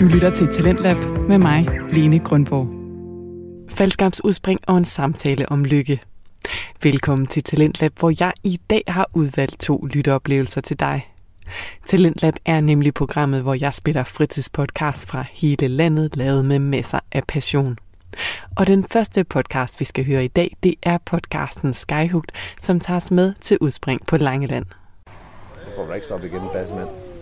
Du lytter til Talentlab med mig, Lene Grundborg. Faldskabsudspring og en samtale om lykke. Velkommen til Talentlab, hvor jeg i dag har udvalgt to lytteoplevelser til dig. Talentlab er nemlig programmet, hvor jeg spiller fritidspodcast fra hele landet, lavet med masser af passion. Og den første podcast, vi skal høre i dag, det er podcasten Skyhugt, som tager os med til udspring på Langeland. Jeg får ikke stoppe igen, bassemand.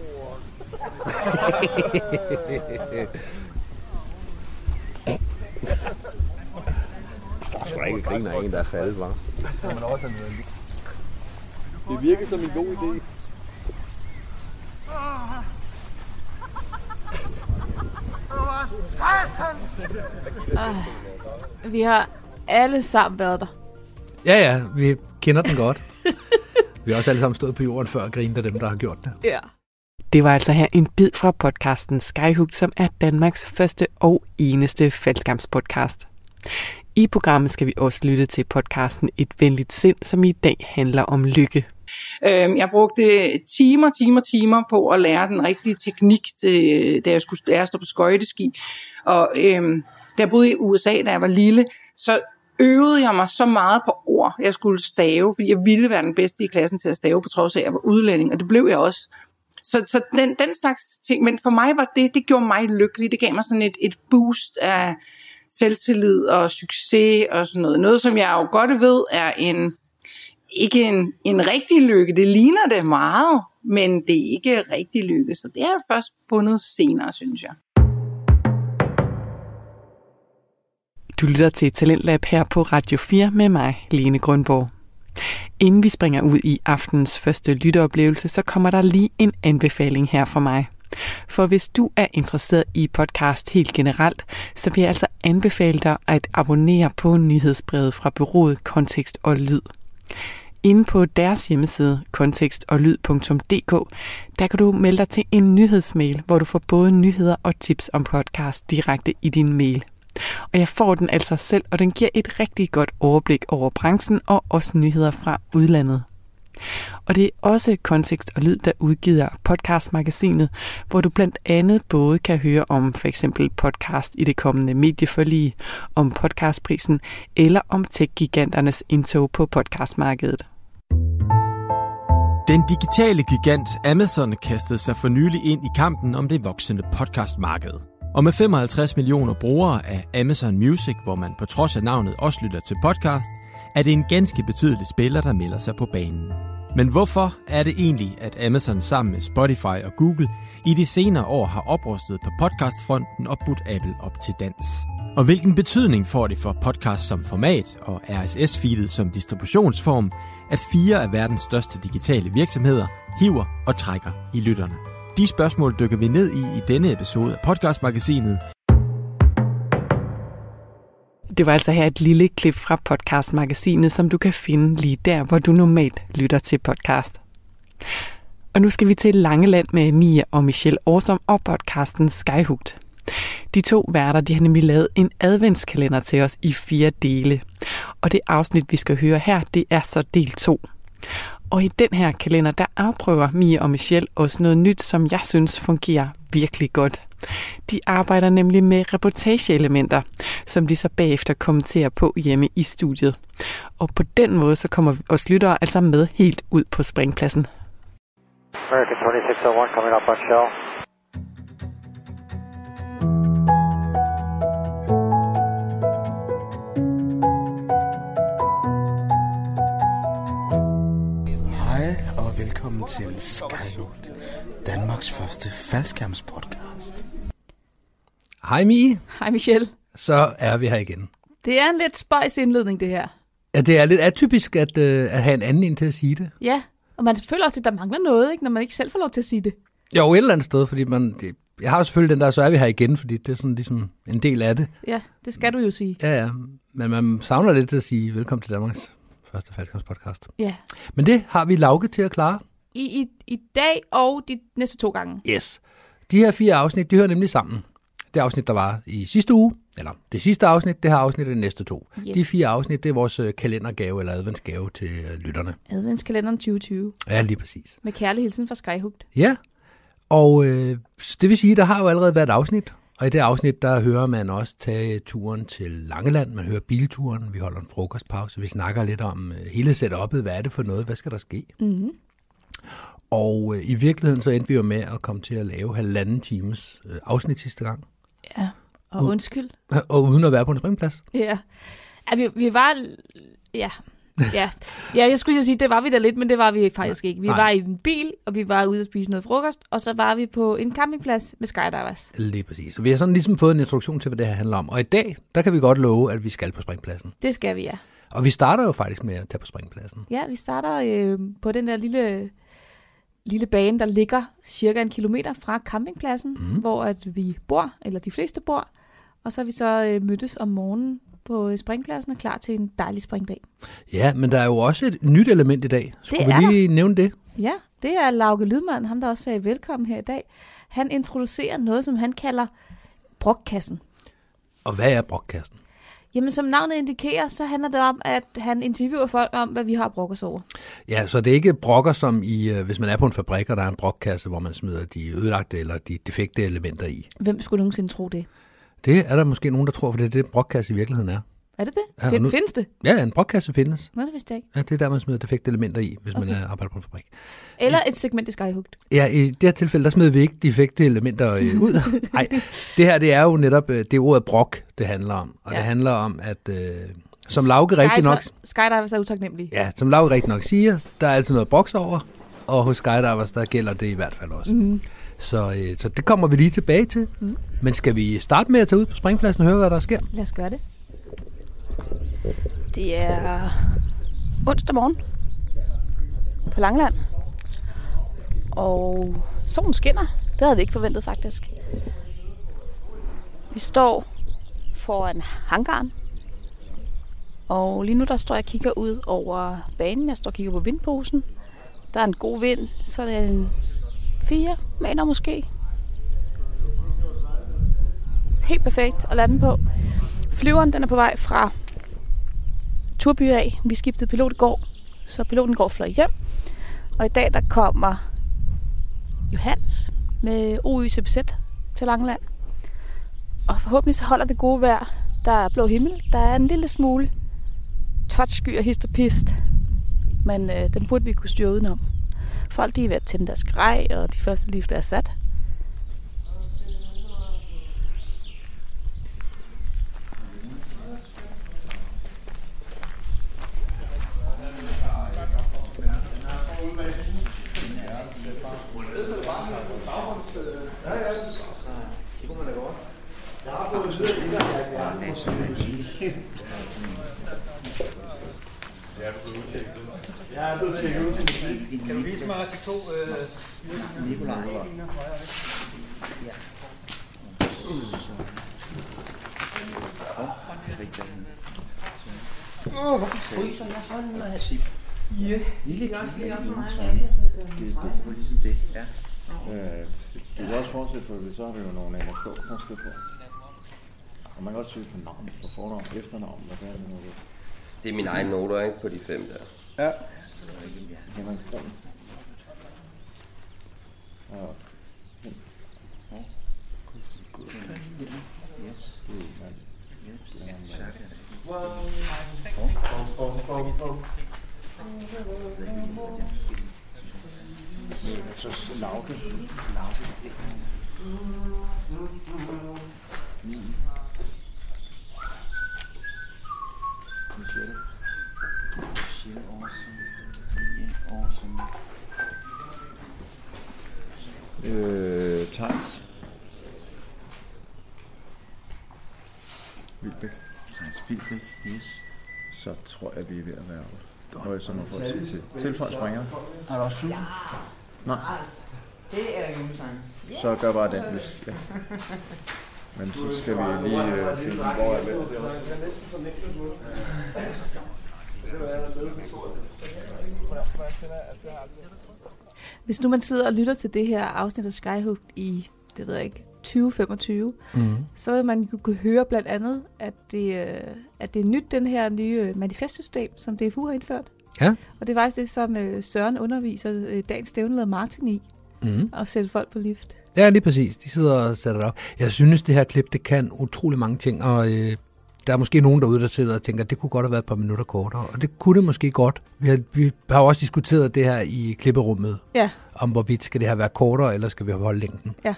Der er sgu da ikke griner af en, der er faldet, var. Det virker som en god idé. Vi har alle sammen været der. Ja, ja, vi kender den godt. vi har også alle sammen stået på jorden før og grinet af dem, der har gjort det. Ja. Det var altså her en bid fra podcasten Skyhook, som er Danmarks første og eneste faldskærmspodcast. I programmet skal vi også lytte til podcasten Et venligt sind, som i dag handler om lykke. Øhm, jeg brugte timer, timer, timer på at lære den rigtige teknik, til, da jeg skulle lære at stå på skøjteski. Og øhm, da jeg boede i USA, da jeg var lille, så øvede jeg mig så meget på ord, jeg skulle stave, fordi jeg ville være den bedste i klassen til at stave, på trods af, at jeg var udlænding, og det blev jeg også. Så, så den, den slags ting, men for mig var det, det gjorde mig lykkelig. Det gav mig sådan et, et boost af selvtillid og succes og sådan noget. Noget, som jeg jo godt ved er en, ikke en, en rigtig lykke. Det ligner det meget, men det er ikke rigtig lykke. Så det har jeg først fundet senere, synes jeg. Du lytter til Talentlab her på Radio 4 med mig, Lene Grundborg. Inden vi springer ud i aftens første lytteoplevelse, så kommer der lige en anbefaling her fra mig. For hvis du er interesseret i podcast helt generelt, så vil jeg altså anbefale dig at abonnere på nyhedsbrevet fra bureauet Kontekst og Lyd. Inde på deres hjemmeside, kontekstoglyd.dk, der kan du melde dig til en nyhedsmail, hvor du får både nyheder og tips om podcast direkte i din mail. Og jeg får den altså selv, og den giver et rigtig godt overblik over branchen og også nyheder fra udlandet. Og det er også Kontekst og Lyd, der udgiver podcastmagasinet, hvor du blandt andet både kan høre om for eksempel podcast i det kommende medieforlig, om podcastprisen eller om tech-giganternes indtog på podcastmarkedet. Den digitale gigant Amazon kastede sig for nylig ind i kampen om det voksende podcastmarked. Og med 55 millioner brugere af Amazon Music, hvor man på trods af navnet også lytter til podcast, er det en ganske betydelig spiller, der melder sig på banen. Men hvorfor er det egentlig, at Amazon sammen med Spotify og Google i de senere år har oprustet på podcastfronten og budt Apple op til dans? Og hvilken betydning får det for podcast som format og RSS-feedet som distributionsform, at fire af verdens største digitale virksomheder hiver og trækker i lytterne? De spørgsmål dykker vi ned i i denne episode af podcastmagasinet, Det var altså her et lille klip fra podcastmagasinet, som du kan finde lige der, hvor du normalt lytter til podcast. Og nu skal vi til Langeland med Mia og Michelle Årsom og podcasten Skyhugt. De to værter de har nemlig lavet en adventskalender til os i fire dele. Og det afsnit, vi skal høre her, det er så del 2. Og i den her kalender, der afprøver Mia og Michelle også noget nyt, som jeg synes fungerer virkelig godt. De arbejder nemlig med reportageelementer, som de så bagefter kommenterer på hjemme i studiet. Og på den måde så kommer os lyttere altså med helt ud på springpladsen. American 2601 coming up on shell. Velkommen til Skyhooked, Danmarks første faldskærmspodcast. Hej Mie, Hej Michelle. så er vi her igen. Det er en lidt spøjs indledning, det her. Ja, det er lidt atypisk at, øh, at have en anden ind til at sige det. Ja, og man føler også, at der mangler noget, ikke, når man ikke selv får lov til at sige det. Jo, et eller andet sted, fordi man, det, jeg har jo selvfølgelig den der, så er vi her igen, fordi det er sådan ligesom en del af det. Ja, det skal du jo sige. Ja, ja, men man savner lidt at sige velkommen til Danmarks første faldskabspodcast. Ja. Men det har vi Lauke til at klare. I, i, I dag og de næste to gange. Yes. De her fire afsnit, de hører nemlig sammen. Det afsnit, der var i sidste uge, eller det sidste afsnit, det her afsnit er de næste to. Yes. De fire afsnit, det er vores øh, kalendergave eller adventsgave til øh, lytterne. Adventskalenderen 2020 Ja, lige præcis. med kærlig hilsen fra Skyhooked. Ja, Og øh, det vil sige, der har jo allerede været et afsnit, og i det afsnit, der hører man også tage turen til Langeland, man hører bilturen, vi holder en frokostpause, vi snakker lidt om øh, hele setup'et, hvad er det for noget, hvad skal der ske? Mm-hmm. Og øh, i virkeligheden så endte vi jo med at komme til at lave halvanden times øh, afsnit sidste gang, Ja, og Ud- undskyld. og uden at være på en springplads. Ja. ja vi, vi var... Ja. Ja. ja, jeg skulle sige, det var vi da lidt, men det var vi faktisk ikke. Vi Nej. var i en bil, og vi var ude at spise noget frokost, og så var vi på en campingplads med skydivers. Lige præcis. Så vi har sådan ligesom fået en introduktion til, hvad det her handler om. Og i dag, der kan vi godt love, at vi skal på springpladsen. Det skal vi, ja. Og vi starter jo faktisk med at tage på springpladsen. Ja, vi starter øh, på den der lille, lille bane, der ligger cirka en kilometer fra campingpladsen, mm. hvor at vi bor, eller de fleste bor. Og så er vi så øh, mødtes om morgenen på øh, springpladsen og klar til en dejlig springdag. Ja, men der er jo også et nyt element i dag. Skulle er vi lige nævne det? Ja, det er Lauke Lydmand, ham der også sagde velkommen her i dag. Han introducerer noget, som han kalder brokkassen. Og hvad er brokkassen? Jamen, som navnet indikerer, så handler det om, at han interviewer folk om, hvad vi har brokket os over. Ja, så det er ikke brokker som i, øh, hvis man er på en fabrik, og der er en brokkasse, hvor man smider de ødelagte eller de defekte elementer i. Hvem skulle nogensinde tro det? Det er der måske nogen, der tror, for det er det, brokkasse i virkeligheden er. Er det det? Ja, Ja, nu- Findes det? Ja, en brokkasse findes. Nå, det vidste jeg ikke. Ja, det er der, man smider defekte elementer i, hvis okay. man er arbejder på en fabrik. Eller et segment i Skyhugt. Ja, i det her tilfælde, der smider vi ikke defekte elementer øh, ud. Nej, det her, det er jo netop, øh, det er ordet brok, det handler om. Og ja. Ja. det handler om, at øh, som Lauke rigtig nok, Skydivers er utaknemmelige. ja, som Lauke rigtig nok siger, der er altid noget broks over, og hos skydivers, der gælder det i hvert fald også. Mm. Så, øh, så det kommer vi lige tilbage til. Mm. Men skal vi starte med at tage ud på springpladsen og høre, hvad der sker? Lad os gøre det. Det er onsdag morgen på Langland. Og solen skinner. Det havde vi ikke forventet faktisk. Vi står foran hangaren. Og lige nu der står jeg og kigger ud over banen. Jeg står og kigger på vindposen. Der er en god vind. Så er det en 4 meter måske. Helt perfekt at lande på. Flyveren den er på vej fra Turby af. Vi skiftede pilot i går, så piloten går fløj hjem. Og i dag der kommer Johans med OYCBZ til Langeland. Og forhåbentlig så holder det gode vejr. Der er blå himmel. Der er en lille smule touchsky og hist og pist. Men øh, den burde vi kunne styre udenom. Folk de er ved at tænde deres grej, og de første lift er sat. Lille kiste af juletræerne. Det, det var ligesom det, ja. Øh, du kan også fortsætte det, så har vi jo nogle NSK, der skal på. Og man kan også søge på navn, på fornavn, efternavn, hvad det er det nu. Det er mine egne noter, ikke? På de fem der. Ja. Henrik Kron. Og Yes. Øh, Thijs. Vildbæk. Thijs Bilbæk. Yes. Så tror jeg, vi er ved at være høje som at få at sige til. Tilføj springer. Er der også Susan? Nej. Det er julesang. Så gør bare den, hvis... Ja. Men så skal vi lige øh, finde, hvor er det. Hvis nu man sidder og lytter til det her afsnit af Skyhook i, det ved jeg ikke, 2025, Mm. så vil man jo kunne høre blandt andet, at det, øh, at det er nyt, den her nye øh, manifestsystem, som DFU har indført. Ja. Og det er faktisk det, som øh, Søren underviser dagens stævne Martin i. Mm. og sætte folk på lift. Ja, lige præcis. De sidder og sætter det op. Jeg synes, det her klip, det kan utrolig mange ting, og øh, der er måske nogen derude, der sidder og tænker, at det kunne godt have været et par minutter kortere, og det kunne det måske godt. Vi har, vi har også diskuteret det her i klipperummet, Ja, om hvorvidt skal det her være kortere, eller skal vi holde længden. Ja.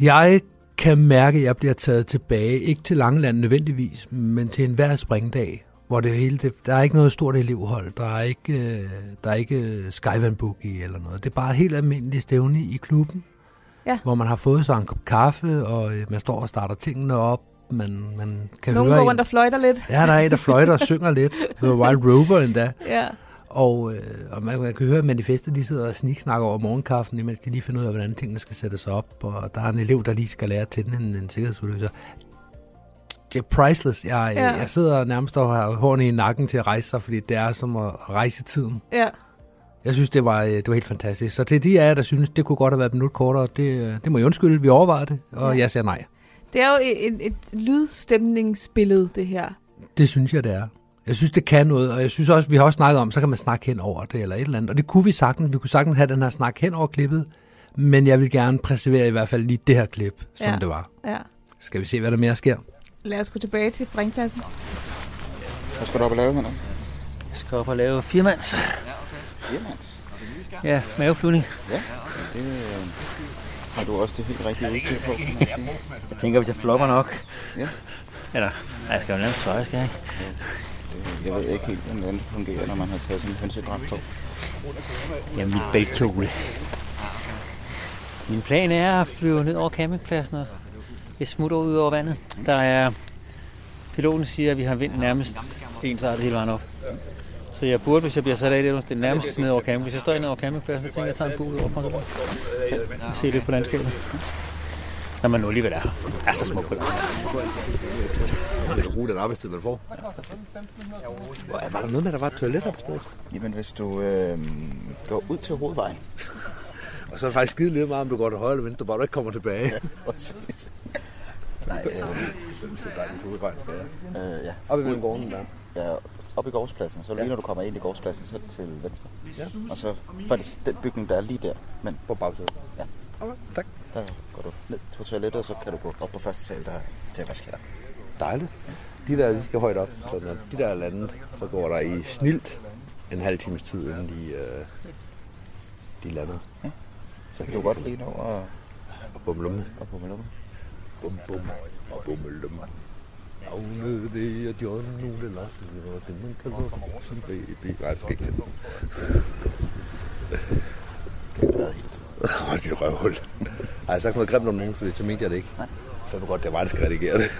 Jeg kan mærke, at jeg bliver taget tilbage, ikke til Langeland nødvendigvis, men til enhver springdag, hvor det hele, det, der er ikke noget stort elevhold, der er ikke, øh, der er ikke øh, Skyvan Boogie eller noget. Det er bare et helt almindeligt stævne i klubben, Ja. hvor man har fået sig en kop kaffe, og øh, man står og starter tingene op, man, man kan nogen høre går en- rundt og fløjter lidt. Ja, der er en, der fløjter og synger lidt. The Wild Rover endda. Ja. Og, øh, og man, man kan høre, at manifestet de sidder og sniksnakker over morgenkaffen, imens de lige finder ud af, hvordan tingene skal sættes op. Og der er en elev, der lige skal lære at tænde en, en sikkerhedsudløser. Det er priceless. Jeg, ja. Jeg sidder nærmest og har hårene i nakken til at rejse sig, fordi det er som at rejse i tiden. Ja. Jeg synes, det var, øh, det var helt fantastisk. Så til de af jer, der synes, det kunne godt have været et minut kortere, det, øh, det må jeg undskylde. Vi overvejede det, og Ja. jeg siger nej. Det er jo et, et, lydstemningsbillede, det her. Det synes jeg, det er. Jeg synes, det kan noget, og jeg synes også, vi har også snakket om, så kan man snakke hen over det, eller et eller andet. Og det kunne vi sagtens. Vi kunne sagtens have den her snak hen over klippet, men jeg vil gerne preservere i hvert fald lige det her klip, som Ja. det var. Ja. Skal vi se, hvad der mere sker? Lad os gå tilbage til springpladsen. Hvad skal du op og lave, Henrik? Jeg skal op og lave firemands. Firmands? Ja, maveflyvning. Ja, det øh, har du også det helt rigtige udstyr på, sige. Jeg tænker, hvis jeg flopper nok. Ja. Eller, jeg skal jo en svare, skal jeg ikke? Jeg ved ikke helt, hvordan det fungerer, når man har taget sådan en hønsedragt på. Ja, mit bagkjole. Min plan er at flyve ned over campingpladsen og jeg smutter ud over vandet. Der er, piloten siger, at vi har vind nærmest ensartet hele vejen op. Så jeg burde, hvis jeg bliver sat af det, det er nærmest ned over camping. Hvis jeg står ned over campingpladsen, så tænker jeg, at jeg tager en ud over kontoret. Og se lidt på landskabet. Når man nu alligevel er, er så smuk på landet. Man kan bruge den arbejdstid, man får. Var der noget med, at der var et toilet på stedet? Jamen, hvis du øh, går ud til hovedvejen, Og så er det faktisk skide lige meget, om du går til højre eller venstre, bare du ikke kommer tilbage. Nej, øh, jeg synes, det er dejligt for udvejen, skal jeg. Øh, ja. Op imellem gården der. Ja, op i gårdspladsen. Så lige når du kommer ind i gårdspladsen, så til venstre. Ja. Og så faktisk den bygning, der er lige der. Men På bagsædet. Ja. Okay, tak. der går du ned på toilettet, og så kan du gå op på første sal, der er til at vaske dig. Dejligt. De der, de skal højt op, så når de der er landet, så går der i snilt en halv times tid, inden de, øh, de lander. Så kan du godt lige nå og, Og bumlumme. og på med Bum, bum, og bummelumme. Navnet det er John, nu er det Lars, det er det, man kalder som baby. Nej, det skal ikke til. Åh, dit røvhul. Ej, jeg har sagt noget grimt om nogen, fordi så mente jeg det ikke. Nej. Fandme godt, det er mig, der skal redigere det.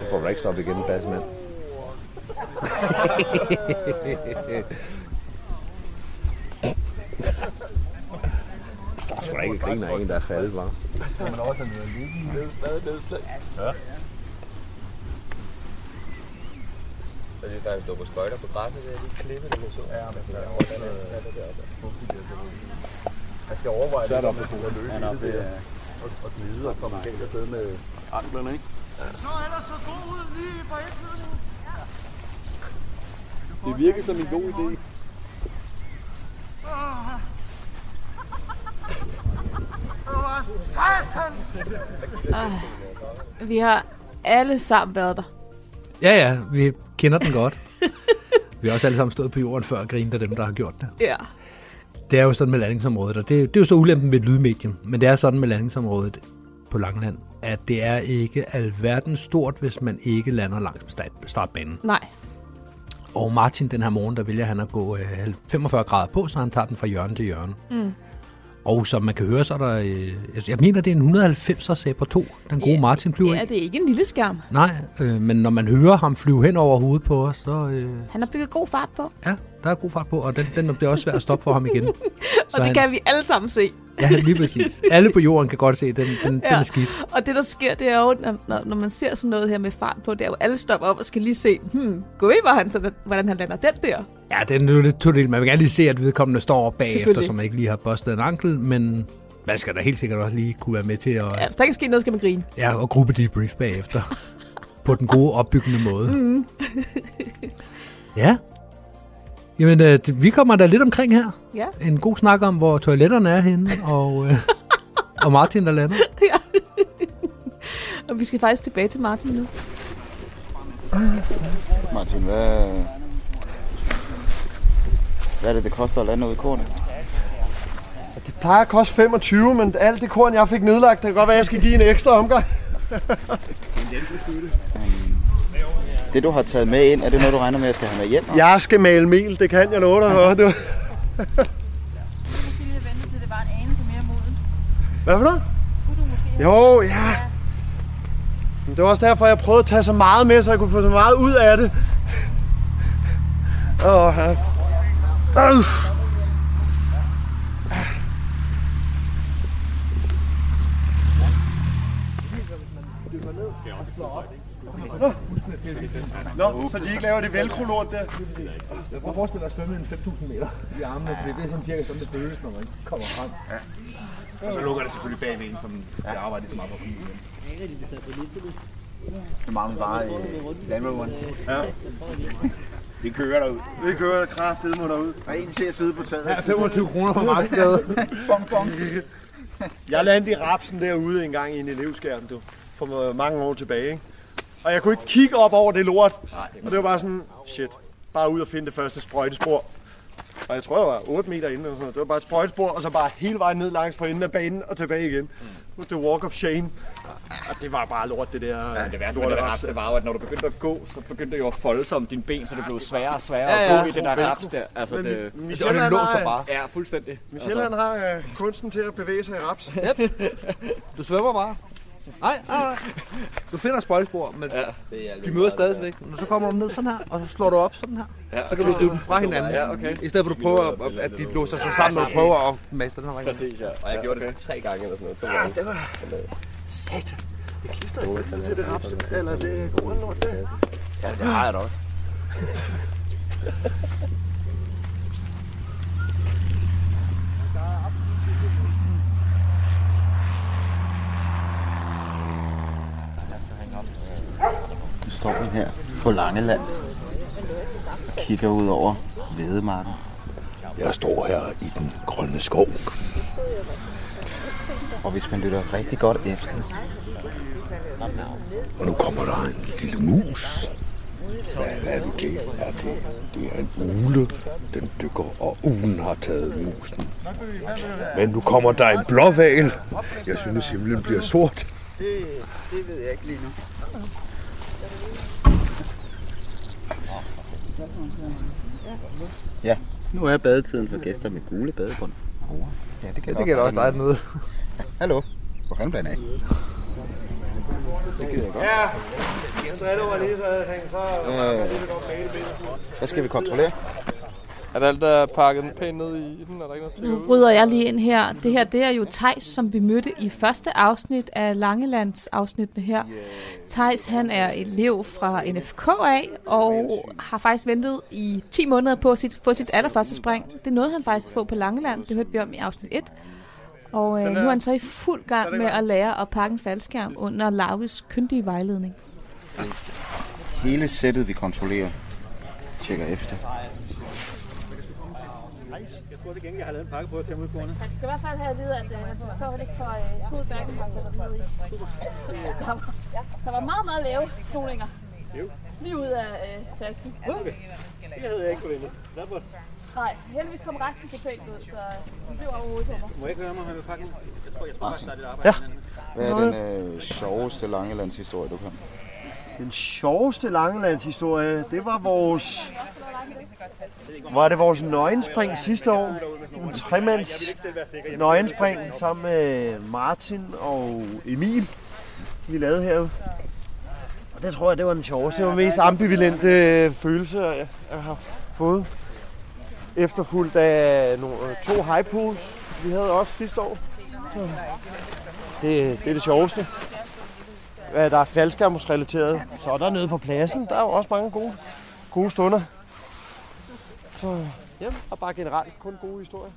Nu får du ikke stoppet igen, bassmand. Der er sgu da ikke griner af en, der er faldet, var. Men også noget lige ned, badnedslag. Ja. Så det der er stå på skøjter på græsset, det er lige klippet, det så. Ja, men det er over den her, det der. Jeg skal overveje Så er det, der om det kunne løse Ja, nå, det der. er- Og, og glide og komme galt afsted med anklerne, ikke? Så er der så god ud lige på indflyvningen. Det virker som en god idé. Åh, satans! Ah, vi har alle sammen været der. Ja, ja, vi kender den godt. vi har også alle sammen stået på jorden før og grinet af dem, der har gjort det. Ja. Det er jo sådan med landingsområdet, og det, det er jo så ulempen ved et lydmedium, men det er sådan med landingsområdet på Langland, at det er ikke alverden stort, hvis man ikke lander langs med start, startbanen. Nej. Og Martin den her morgen, der vælger han at gå øh, 45 grader på, så han tager den fra hjørne til hjørne. Mm. Og som man kan høre, så er der, øh, jeg- jeg mener, det er en 190'er Sabre 2, den gode Martin flyver Ja, det er ikke en lille skærm. Nej, øh, men når man hører ham flyve hen over hovedet på os, så øh, Han har bygget god fart på, ja, der er god fart på, og den, den bliver også svær at stoppe for ham igen. og det han, kan vi alle sammen se. Ja, lige præcis. Alle på jorden kan godt se, at den, den, ja. den er skidt. Og det, der sker, det er jo, når, når, man ser sådan noget her med fart på, det er jo, alle stopper op og skal lige se, hmm, gå i, han, så, hvordan han lander den der. Ja, den er jo lidt todelt. Man vil gerne lige se, at vedkommende står op bagefter, så man ikke lige har bustet en ankel, men, Man skal da helt sikkert også lige kunne være med til at, Ja, hvis der kan ske noget, skal man grine. ja, at gruppe debrief bagefter. på den gode, opbyggende måde. Mm. Ja. Jamen, øh, vi kommer da lidt omkring her. Ja. En god snak om, hvor toiletterne er henne, og, øh, og Martin, der lander. Og vi skal faktisk tilbage til Martin nu. Martin, hvad... Hvad er det, det koster at lande ud i kornet? Det plejer at koste 25, men alt det korn, jeg fik nedlagt, det kan godt være, at jeg skal give en ekstra omgang. Det, du har taget med ind, er det noget, du regner med, at jeg skal have med hjem? Jeg skal male mel, det kan jeg love dig. hva'? Det var... Hvad for noget? Jo, ja. Men det var også derfor, jeg prøvede at tage så meget med, så jeg kunne få så meget ud af det. Åh, ja. Øh. Nå, så de ikke laver det velcro-lort der. Jeg kan forestille dig at svømme en 5.000 meter i armene, for det er sådan cirka sådan, det føles, når man kommer frem. Ja. Og så lukker det selvfølgelig bagved en, som skal arbejde så meget på bilen. Det mangler bare i landroveren. Ja. Vi kører derud. Vi kører kraftigt mod derud. Der er en til at sidde på taget. Ja, 25 kroner for markedsgade. bong, bong. Jeg landede i rapsen derude en gang i en elevskærm, du. For mange år tilbage, ikke? Og jeg kunne ikke kigge op over det lort. Og det var bare sådan, shit. Bare ud og finde det første sprøjtespor. Og jeg tror, jeg var 8 meter inde. Eller sådan noget. Det var bare et sprøjtespor, og så bare hele vejen ned langs på enden af banen og tilbage igen. Mm. Det var walk of shame. Og det var bare lort, det der. Ja, det værste med det raps det var jo, at når du begyndte at gå, så begyndte det jo at folde sig om dine ben, så det blev sværere og sværere Ja, at ja. gå i det der raps der. Altså, Men det, Michel, han har- Ja, fuldstændig. Michel han har øh, kunsten til at bevæge sig i raps. Du svømmer bare. Nej, nej. Du finder sprøjtespor, men ja, de møder stadigvæk. Når så kommer du ned sådan her, og så slår du op sådan her. Ja. Så kan du rive dem fra hinanden. Ja, okay. I stedet for at du prøver, at- at de låser sig sammen, du prøver at maste den her. Præcis, ja. Og jeg gjorde det tre gange eller sådan noget. Ja, det var... Satan. Det klister ikke til det raps, eller det gode lort der. Ja, det har jeg da også. Vi her på Langeland og kigger ud over Vedemarken. Jeg står her i den grønne skov. Og hvis man lytter rigtig godt efter, Og nu kommer der en lille mus. Hvad, hvad er det, det er? Det, det er en ule. Den dykker, og ulen har taget musen. Men nu kommer der en blåval. Jeg synes, himlen bliver sort. Det, det ved jeg ikke lige nu. Ja, nu er badetiden for gæster med gule badebund. Ja, det det gælder også dig noget. Hallo. Hvor fanden den af? Det gider jeg godt. Ja, jeg driller mig lige, så så Øh, det godt male billedet. Hvad skal vi kontrollere? Er der alt, der er pakket pænt ned i den? Er der ikke noget Nu bryder jeg lige ind her. Det her, det er jo Tejs, som vi mødte i første afsnit af Langelands afsnittene her. Tejs, han er elev fra NFK af, og har faktisk ventet i 10 måneder på sit, på sit allerførste spring. Det nåede han faktisk at få på Langeland. Det hørte vi om i afsnit 1. Og øh, nu er han så i fuld gang med at lære at pakke en faldskærm under Lauges kyndige vejledning. Hele sættet, vi kontrollerer, tjekker efter. Til gengæld, jeg har lavet en pakke på at tage mod kornet. Han skal i hvert fald have at vide, at øh, han skal prøve ikke for øh, smooth backen, har sat ned i. Der, var- der var meget, meget lave snoninger. Jo. Lige ud af øh, tasken. Okay. Det havde jeg ikke forventet. Was... Nej, heldigvis kom resten til fælt ud, så det blev overhovedet på mig. Må jeg ikke høre mig, om jeg vil pakke den? Jeg tror, jeg tror faktisk, der er lidt arbejde. Ja. med. Hvad er den øh, sjoveste Langelandshistorie, du kan? Den sjoveste Langelandshistorie, det var vores... Var det vores nøgenspring sidste år? En tremands nøgenspring sammen med Martin og Emil, vi lavede herude. Og det tror jeg, det var den sjoveste. Det var den mest ambivalente øh, følelse, jeg, har fået. Efterfuldt af nogle, øh, to high pools, vi havde også sidste år. Så det, det er det sjoveste hvad der er faldskærmsrelateret. Så er der nede på pladsen, der er jo også mange gode, gode stunder. Så ja, og bare generelt kun gode historier.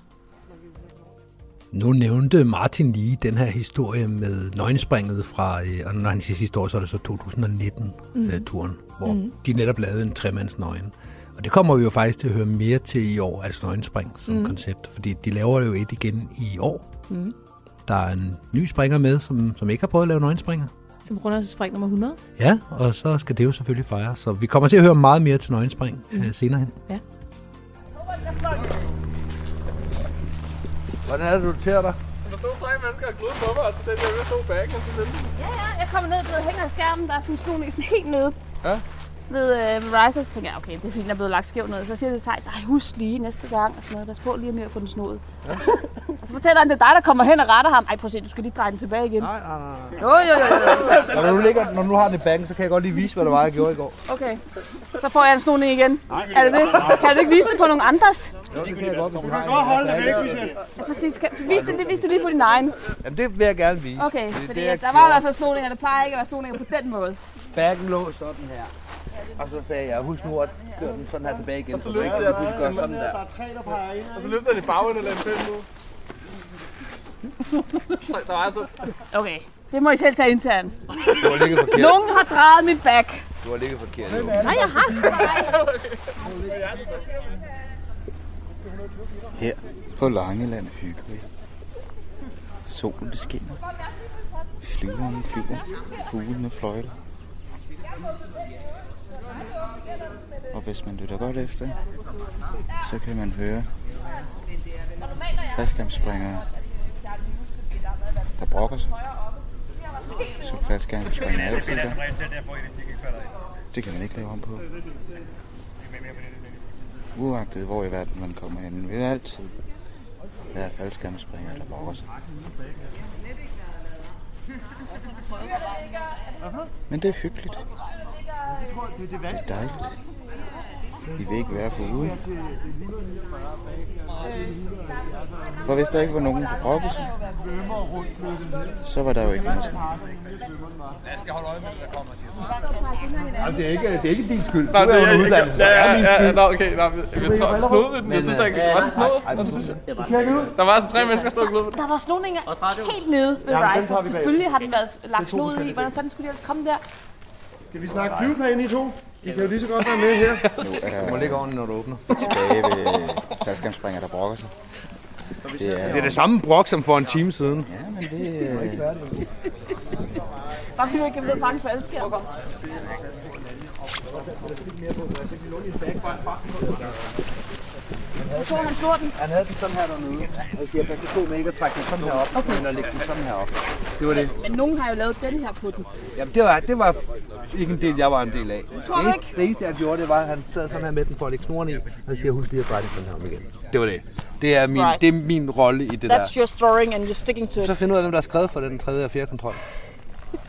Nu nævnte Martin lige den her historie med nøgenspringet fra, øh, og når han siger sidste år, så er det så 2019-turen, Mhm. hvor Mhm. de netop lavede en tremands nøgen. Og det kommer vi jo faktisk til at høre mere til i år, altså nøgenspring som Mhm. koncept, fordi de laver jo et igen i år. Mm. Der er en ny springer med, som, som ikke har prøvet at lave nøgenspringer. Som runder til spring nummer 100. Ja, og så skal det jo selvfølgelig fejres. Så vi kommer til at høre meget mere til nøgenspring Mhm. øh, senere hen. Ja. Hvordan er det, du noterer dig? Der stod tre mennesker og glød på mig, og så den jeg ved stod bagen, og så den. Ja, ja, jeg kommer ned, du ved, hænger i skærmen, der er sådan en helt nede. Ja. Ved, øh, ved Riser, så tænker jeg, okay, det er fint, den er blevet lagt skævt ned. Så siger jeg til Thijs, ej, husk lige næste gang, og sådan noget. Pas på lige med at få den snoet. Ja. og så fortæller han, det er dig, der kommer hen og retter ham. Ej, prøv at se, du skal lige dreje den tilbage igen. Nej, nej, nej. Jo, jo, jo, jo. Når du, ligger, når du har den i bagen, så kan jeg godt lige vise, hvad det var, jeg gjorde i går. Okay, så får jeg en snoning igen. Nej. Er det det? Kan du ikke vise det på nogen andres? Jo, det kan jeg godt. Du kan godt holde det væk, Michelle. Ja, præcis. Kan, vis, det, lige- vis det lige på din egen. Jamen, det vil jeg gerne vise. Okay, Det er fordi det, jeg at der var i hvert fald snoninger, der plejer ikke at være snoninger på den måde. Bagen lå sådan her. Og så sagde jeg, husk nu at køre den sådan her tilbage igen. Og så ikke jeg at gøre sådan der. tre, der peger ind. Og så løfter jeg det og lader den fælde nu. Så Der var altså... Okay, det må I selv tage internt. Du har ligget forkert. Nogen har drejet mit back. Du har ligget forkert. jo. Nej, jeg har sgu ej. Her på Langeland hygger vi. Solen skinner. Flyveren flyver. Fuglene fløjter. Og hvis man lytter godt efter, så kan man høre faldskærmsspringere, der brokker sig. Så faldskærmsspringere altid der. Det kan man ikke lave om på. Uagtet hvor i verden man kommer hen, vil altid være faldskærmsspringere, der brokker sig. Men det er hyggeligt. Det er dejligt. Vi vil ikke være for ude. For hvis der ikke var nogen, der brokkede sig, så var der jo ikke noget snak. Jamen, det er ikke, det er ikke din skyld. Du Nej, er det jo er en ikke... uddannelse, så Ja, er ja, min ja, skyld. Nå, okay, nej, jeg, jeg tror, snod den. Jeg synes, der ikke var den snod. Nå, det synes jeg. Der var altså tre mennesker, der stod og på. Der var snoninger helt nede ved bagefter. Selvfølgelig har den været lagt snod i. Hvordan fanden skulle de ellers komme der? Skal vi snakke flyveplan i to? De kan jo lige så godt være med her. Nu er Du må ligge ordentligt, når du åbner. tilbage ved faldskærmsspringere, der brokker sig. Det er, Det er det samme brok som for en time siden. Ja, men det er... Bare fordi du ikke kan blive fanget på faldskærm. Jeg tror, han slår den. Han havde den sådan her dernede. Jeg siger, pas på med ikke at trække den sådan her op, okay. men at lægge den sådan her op. Det var det. Men nogen har jo lavet den her på den. Jamen, det var, det var ikke en del, jeg var en del af. Tror det, ikke? det eneste, jeg gjorde, det var, at han sad sådan her med den for at lægge snoren i. Og så siger husk lige at dreje den sådan her om igen. Det var det. Det er min, Right. det er min rolle i det der. That's your story and you're sticking to it. Så find ud af, hvem der har skrevet for den tredje og fjerde kontrol.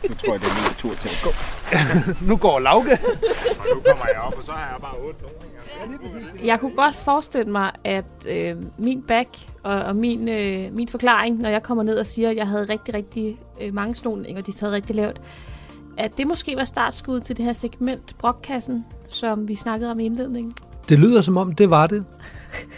Nu tror jeg, det er min tur til at gå. nu går Lauke. Og nu kommer jeg op, og så har jeg bare otte Jeg kunne godt forestille mig, at øh, min back og, og min, øh, min forklaring, når jeg kommer ned og siger, at jeg havde rigtig, rigtig øh, mange snoninger, og de sad rigtig lavt, at det måske var startskud til det her segment, brokkassen, som vi snakkede om i indledningen. Det lyder som om, det var det.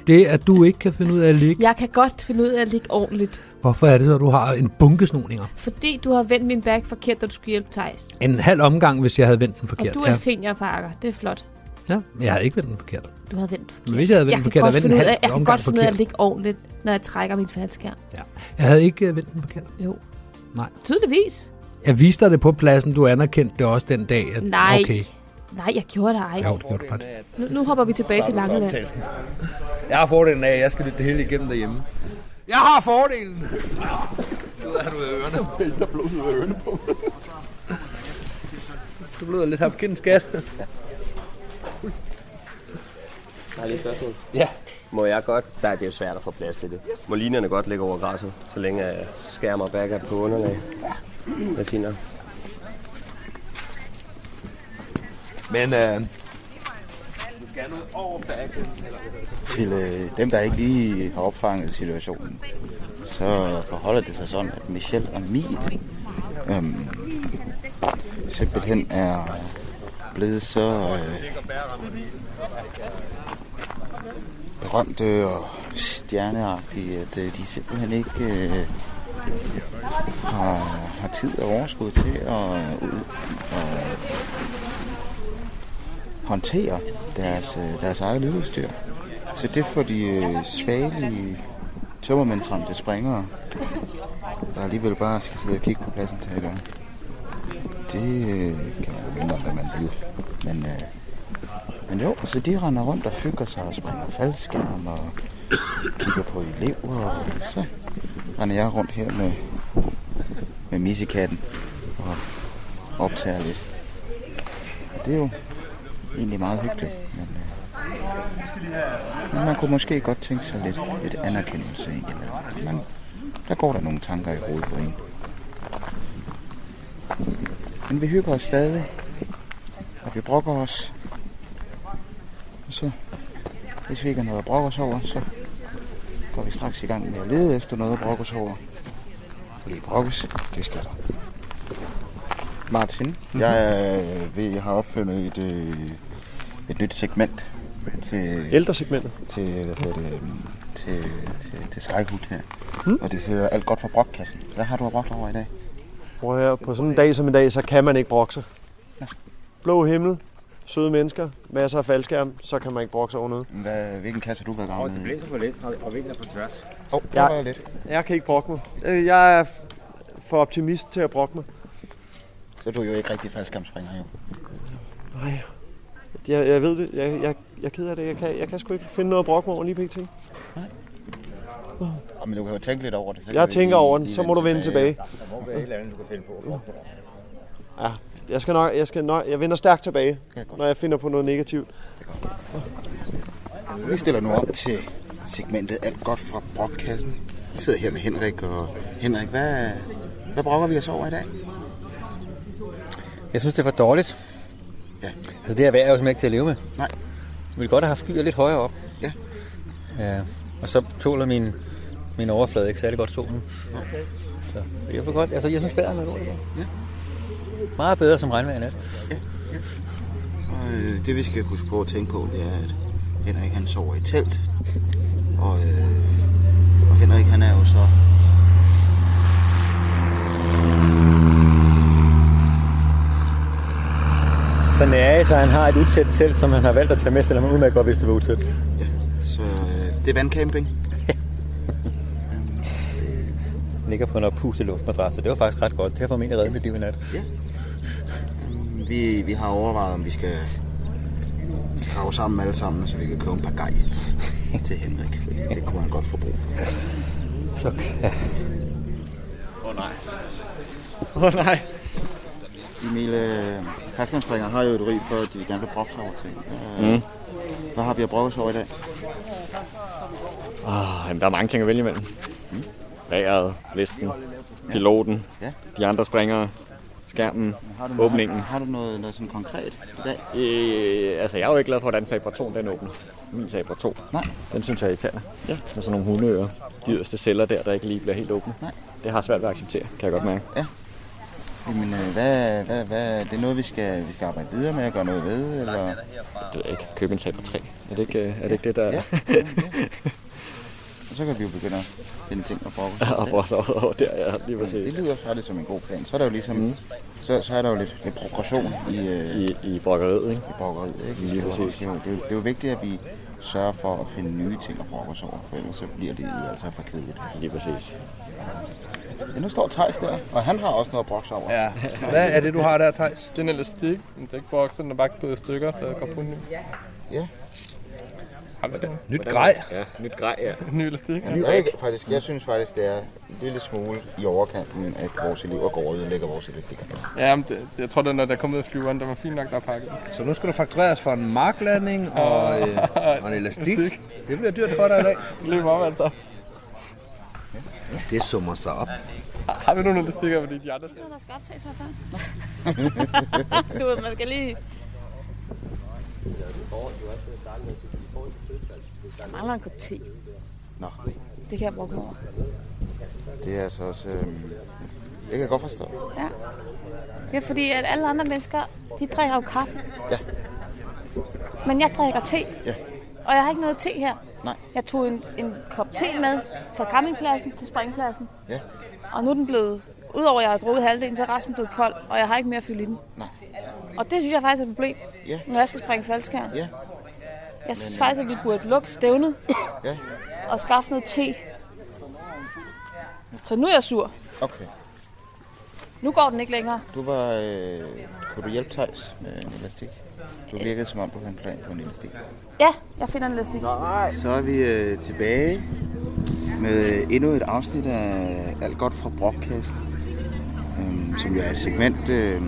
Det, at du ikke kan finde ud af at ligge. Jeg kan godt finde ud af at ligge ordentligt, Hvorfor er det så, at du har en bunke snoninger? fordi du har vendt min back forkert, da du skulle hjælpe Thijs. En halv omgang, hvis jeg havde vendt den forkert. Og du er ja. seniorparker, det er flot. Ja, men jeg havde ikke vendt den forkert. Du har vendt forkert. Men hvis jeg havde vendt jeg den forkert, godt havde vendt en af, halv jeg kan godt finde ud af at ligge ordentligt, når jeg trækker min faldskærm. Ja. Jeg havde ikke øh, vendt den forkert. Jo. Nej. Tydeligvis. Jeg viste dig det på pladsen, du anerkendte det også den dag. At, Nej. Okay. Nej, jeg gjorde det ej. Jo, det gjorde du faktisk. Nu, nu hopper vi tilbage til Langeland. Jeg har fordelen af, at jeg skal lytte det hele igennem derhjemme. Jeg har fordelen! Så er du af ørerne. Der blod ud af ørerne på Du bløder lidt her på kinden, skat. Jeg har lige et spørgsmål. Ja. Må jeg godt, der er det jo svært at få plads til det. Må linjerne godt ligge over græsset, så længe jeg skærmer back er på underlag? Det er fint. Men øh. Til øh, dem, der ikke lige har opfanget situationen, så forholder det sig sådan, at Michelle og Mie øhm, simpelthen er blevet så øh, berømte og stjerneagtige, at øh, de simpelthen ikke øh, har, har tid og overskud til at, øh, ud, at håndtere deres, øh, deres eget lydudstyr. Så det får de øh, svagelige tømmermændsramte springere, der alligevel bare skal sidde og kigge på pladsen til at gøre. Det øh, kan man jo hvad man vil. Men, øh, men jo, så de render rundt og hygger sig og springer faldskærm og kigger på elever. Og så render jeg rundt her med, med missekatten og optager lidt. Og det er jo egentlig meget hyggeligt. Men, øh, men man kunne måske godt tænke sig lidt, lidt anerkendelse indimellem. Man, der går der nogle tanker i hovedet på en. Men vi hygger os stadig, og vi brokker os. Og så, hvis vi ikke har noget at brokke os over, så går vi straks i gang med at lede efter noget at brokke os over. Fordi brokkes, det skal der. Martin, mm-hmm. jeg, øh, ved, jeg har opfundet et, øh, et nyt segment til... Ældresegmentet? Til, hvad hedder det, øhm, til, til, til Skyhoot her. Mm. Og det hedder Alt godt for brokkassen. Hvad har du at brokke over i dag? Prøv her, på sådan en dag som i dag, så kan man ikke brokke sig. Blå himmel, søde mennesker, masser af faldskærm, så kan man ikke brokke sig over noget. Hvad, hvilken kasse har du været Og gang det blæser for lidt, og- vinden er på tværs. Åh, oh, det Jeg- var lidt. Jeg kan ikke brokke mig. Øh, Jeg er for optimist til at brokke mig. Så er du jo ikke rigtig faldskærmspringer, jo. Nej, jeg, jeg ved det. Jeg, jeg, jeg er ked af det. Jeg kan, jeg kan sgu ikke finde noget at brokke mig over lige pt. Oh, men du kan jo tænke lidt over det. Så Jeg tænker lige- over den, så må du vende tilbage. Der må være et eller andet, du kan finde på at brokke. Ja, jeg skal nok, jeg skal nok, jeg vender stærkt tilbage, når jeg finder på noget negativt. Vi stiller nu om til segmentet Alt godt fra brokkassen. Vi sidder her med Henrik, og Henrik, hvad, hvad brokker vi os over i dag? Jeg synes, det er for dårligt. Ja. Altså, det her vejr er jo simpelthen ikke til at leve med. Nej. Vi ville godt have haft skyer lidt højere op. Ja. ja. Og så tåler min, min overflade ikke særlig godt solen. Så det er for godt. Altså, jeg synes, vejret er lort. Ja. Meget bedre som regnvejr er. Og øh, det vi skal huske på at tænke på, det er, at Henrik han sover i telt. Og, øh, og Henrik han er jo så... Så nære, så han har et utæt telt, som han har valgt at tage med, selvom han udmærket godt vidste, det var utæt. Så øh, det er vandcamping. Ligger på en oppustet luftmadras, det var faktisk ret godt. Det har formentlig reddet mit liv i nat. Ja. Vi, vi har overvejet, om vi skal grave sammen alle sammen, så vi kan købe en par gej til Henrik. Fordi det kunne han godt få brug for. Så, ja. Åh oh, nej. Åh oh, nej. Emil, øh, faldskærmsspringere har jo et ry for, at de gerne vil brokke sig over ting. Øh, Mm. Hvad har vi at brokke os over i dag? Oh, jamen, der er mange ting at vælge imellem. Vejret, listen, piloten, Ja. de andre springere, skærmen, Har du, noget, åbningen. har, har du noget, noget sådan konkret i dag? Øh, altså, jeg er jo ikke glad for, hvordan Sabra 2 den åbner. Min Sabra 2. Nej. Den synes jeg er irriterende. Ja. Med sådan nogle hundeører. De yderste celler der, der ikke lige bliver helt åbne. Nej. Det har svært ved at acceptere, kan jeg godt mærke. Ja. Jamen, øh, hvad, hvad, hvad, det er noget, vi skal, vi skal arbejde videre med at gøre noget ved, eller? Det ved jeg ikke. Købe en Sabra 3. Er det ikke, øh, er det, ikke det, der... Ja. så kan vi jo begynde at finde ting at brokke os Ja, og brokke over- over der, ja, lige præcis. Det lyder faktisk som en god plan. Så er der jo ligesom, mm. så, så er der jo lidt, lidt progression i, øh, I, i brokkeriet, ikke? I brokkeriet, ikke? Vi Lige skal, vi præcis. skal jo, det, er jo, det er jo vigtigt, at vi sørger for at finde nye ting at brokke os over, for ellers så bliver det altså for kedeligt. Lige præcis. Ja, nu står Thijs der, og han har også noget at over. Ja. Hvad er det, du har der, Thijs? Det er en elastik, en dækboks, den er bare gået i stykker, så jeg går på en ny. Ja. Har du sådan? Nyt grej. Ja, nyt grej, ja. Ny elastik. Jeg, jeg, faktisk, jeg synes faktisk, det er en lille smule i overkanten, at vores elever går ud og lægger vores elastikker på. Ja, men det, det, jeg tror, den der, der kom ud af flyveren, der var fint nok, der er pakket. Så nu skal du faktureres for en marklanding og, øh, og en elastik. Det bliver dyrt for dig i dag. Det løber op, altså. Det summer sig op. Har, har vi nogle elastikker, fordi de andre Det er der skal optages i hvert fald. du ved, man skal lige... Der mangler en kop te. Nå, Det kan jeg bruge over. det er altså også... Øh, det kan jeg godt forstå. Ja. Det er fordi, at alle andre mennesker, de drikker jo kaffe. Ja. Men jeg drikker te. Ja. Og jeg har ikke noget te her. Nej. Jeg tog en, en kop te med fra campingpladsen til springpladsen. Ja. Og nu er den blevet, udover at jeg har drukket halvdelen, så er resten blevet kold, og jeg har ikke mere at fylde i den. Nej. Og det synes jeg faktisk er et problem, Ja. når jeg skal springe faldskærm. Ja. Jeg synes faktisk, at vi burde lukke stævnet Ja. og skaffe noget te. Så nu er jeg sur. Okay. Nu går den ikke længere. Du var... Øh, kunne du hjælpe Thijs med en elastik? Du virkede som om, du havde en plan på en elastik. Ja, jeg finder en elastik. Så er vi øh, tilbage med endnu et afsnit af Alt godt fra brokkassen, øh, som jo er et segment, øh,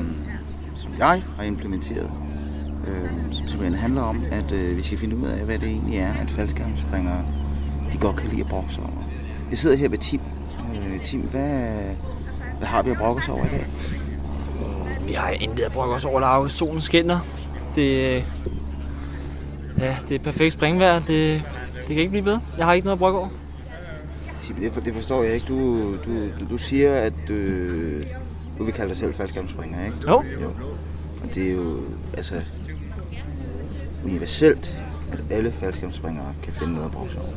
som jeg har implementeret, øh, som simpelthen handler om, at øh, vi skal finde ud af, hvad det egentlig er, at faldskærmspringere de godt kan lide at brokke sig over. Jeg sidder her ved Tim. Øh, Tim, hvad, hvad har vi at brokke os over i dag? Vi har intet at brokke os over, Lauke. Solen skinner. Det, ja, det er perfekt springvejr. Det, det kan ikke blive bedre. Jeg har ikke noget at brokke over. Tim, det, for, det forstår jeg ikke. Du, du, du, du siger, at øh, du vil kalde dig selv faldskærmspringer, ikke? Jo. jo. Og det er jo altså universelt, at alle faldskærmsspringere kan finde noget at brokke sig over.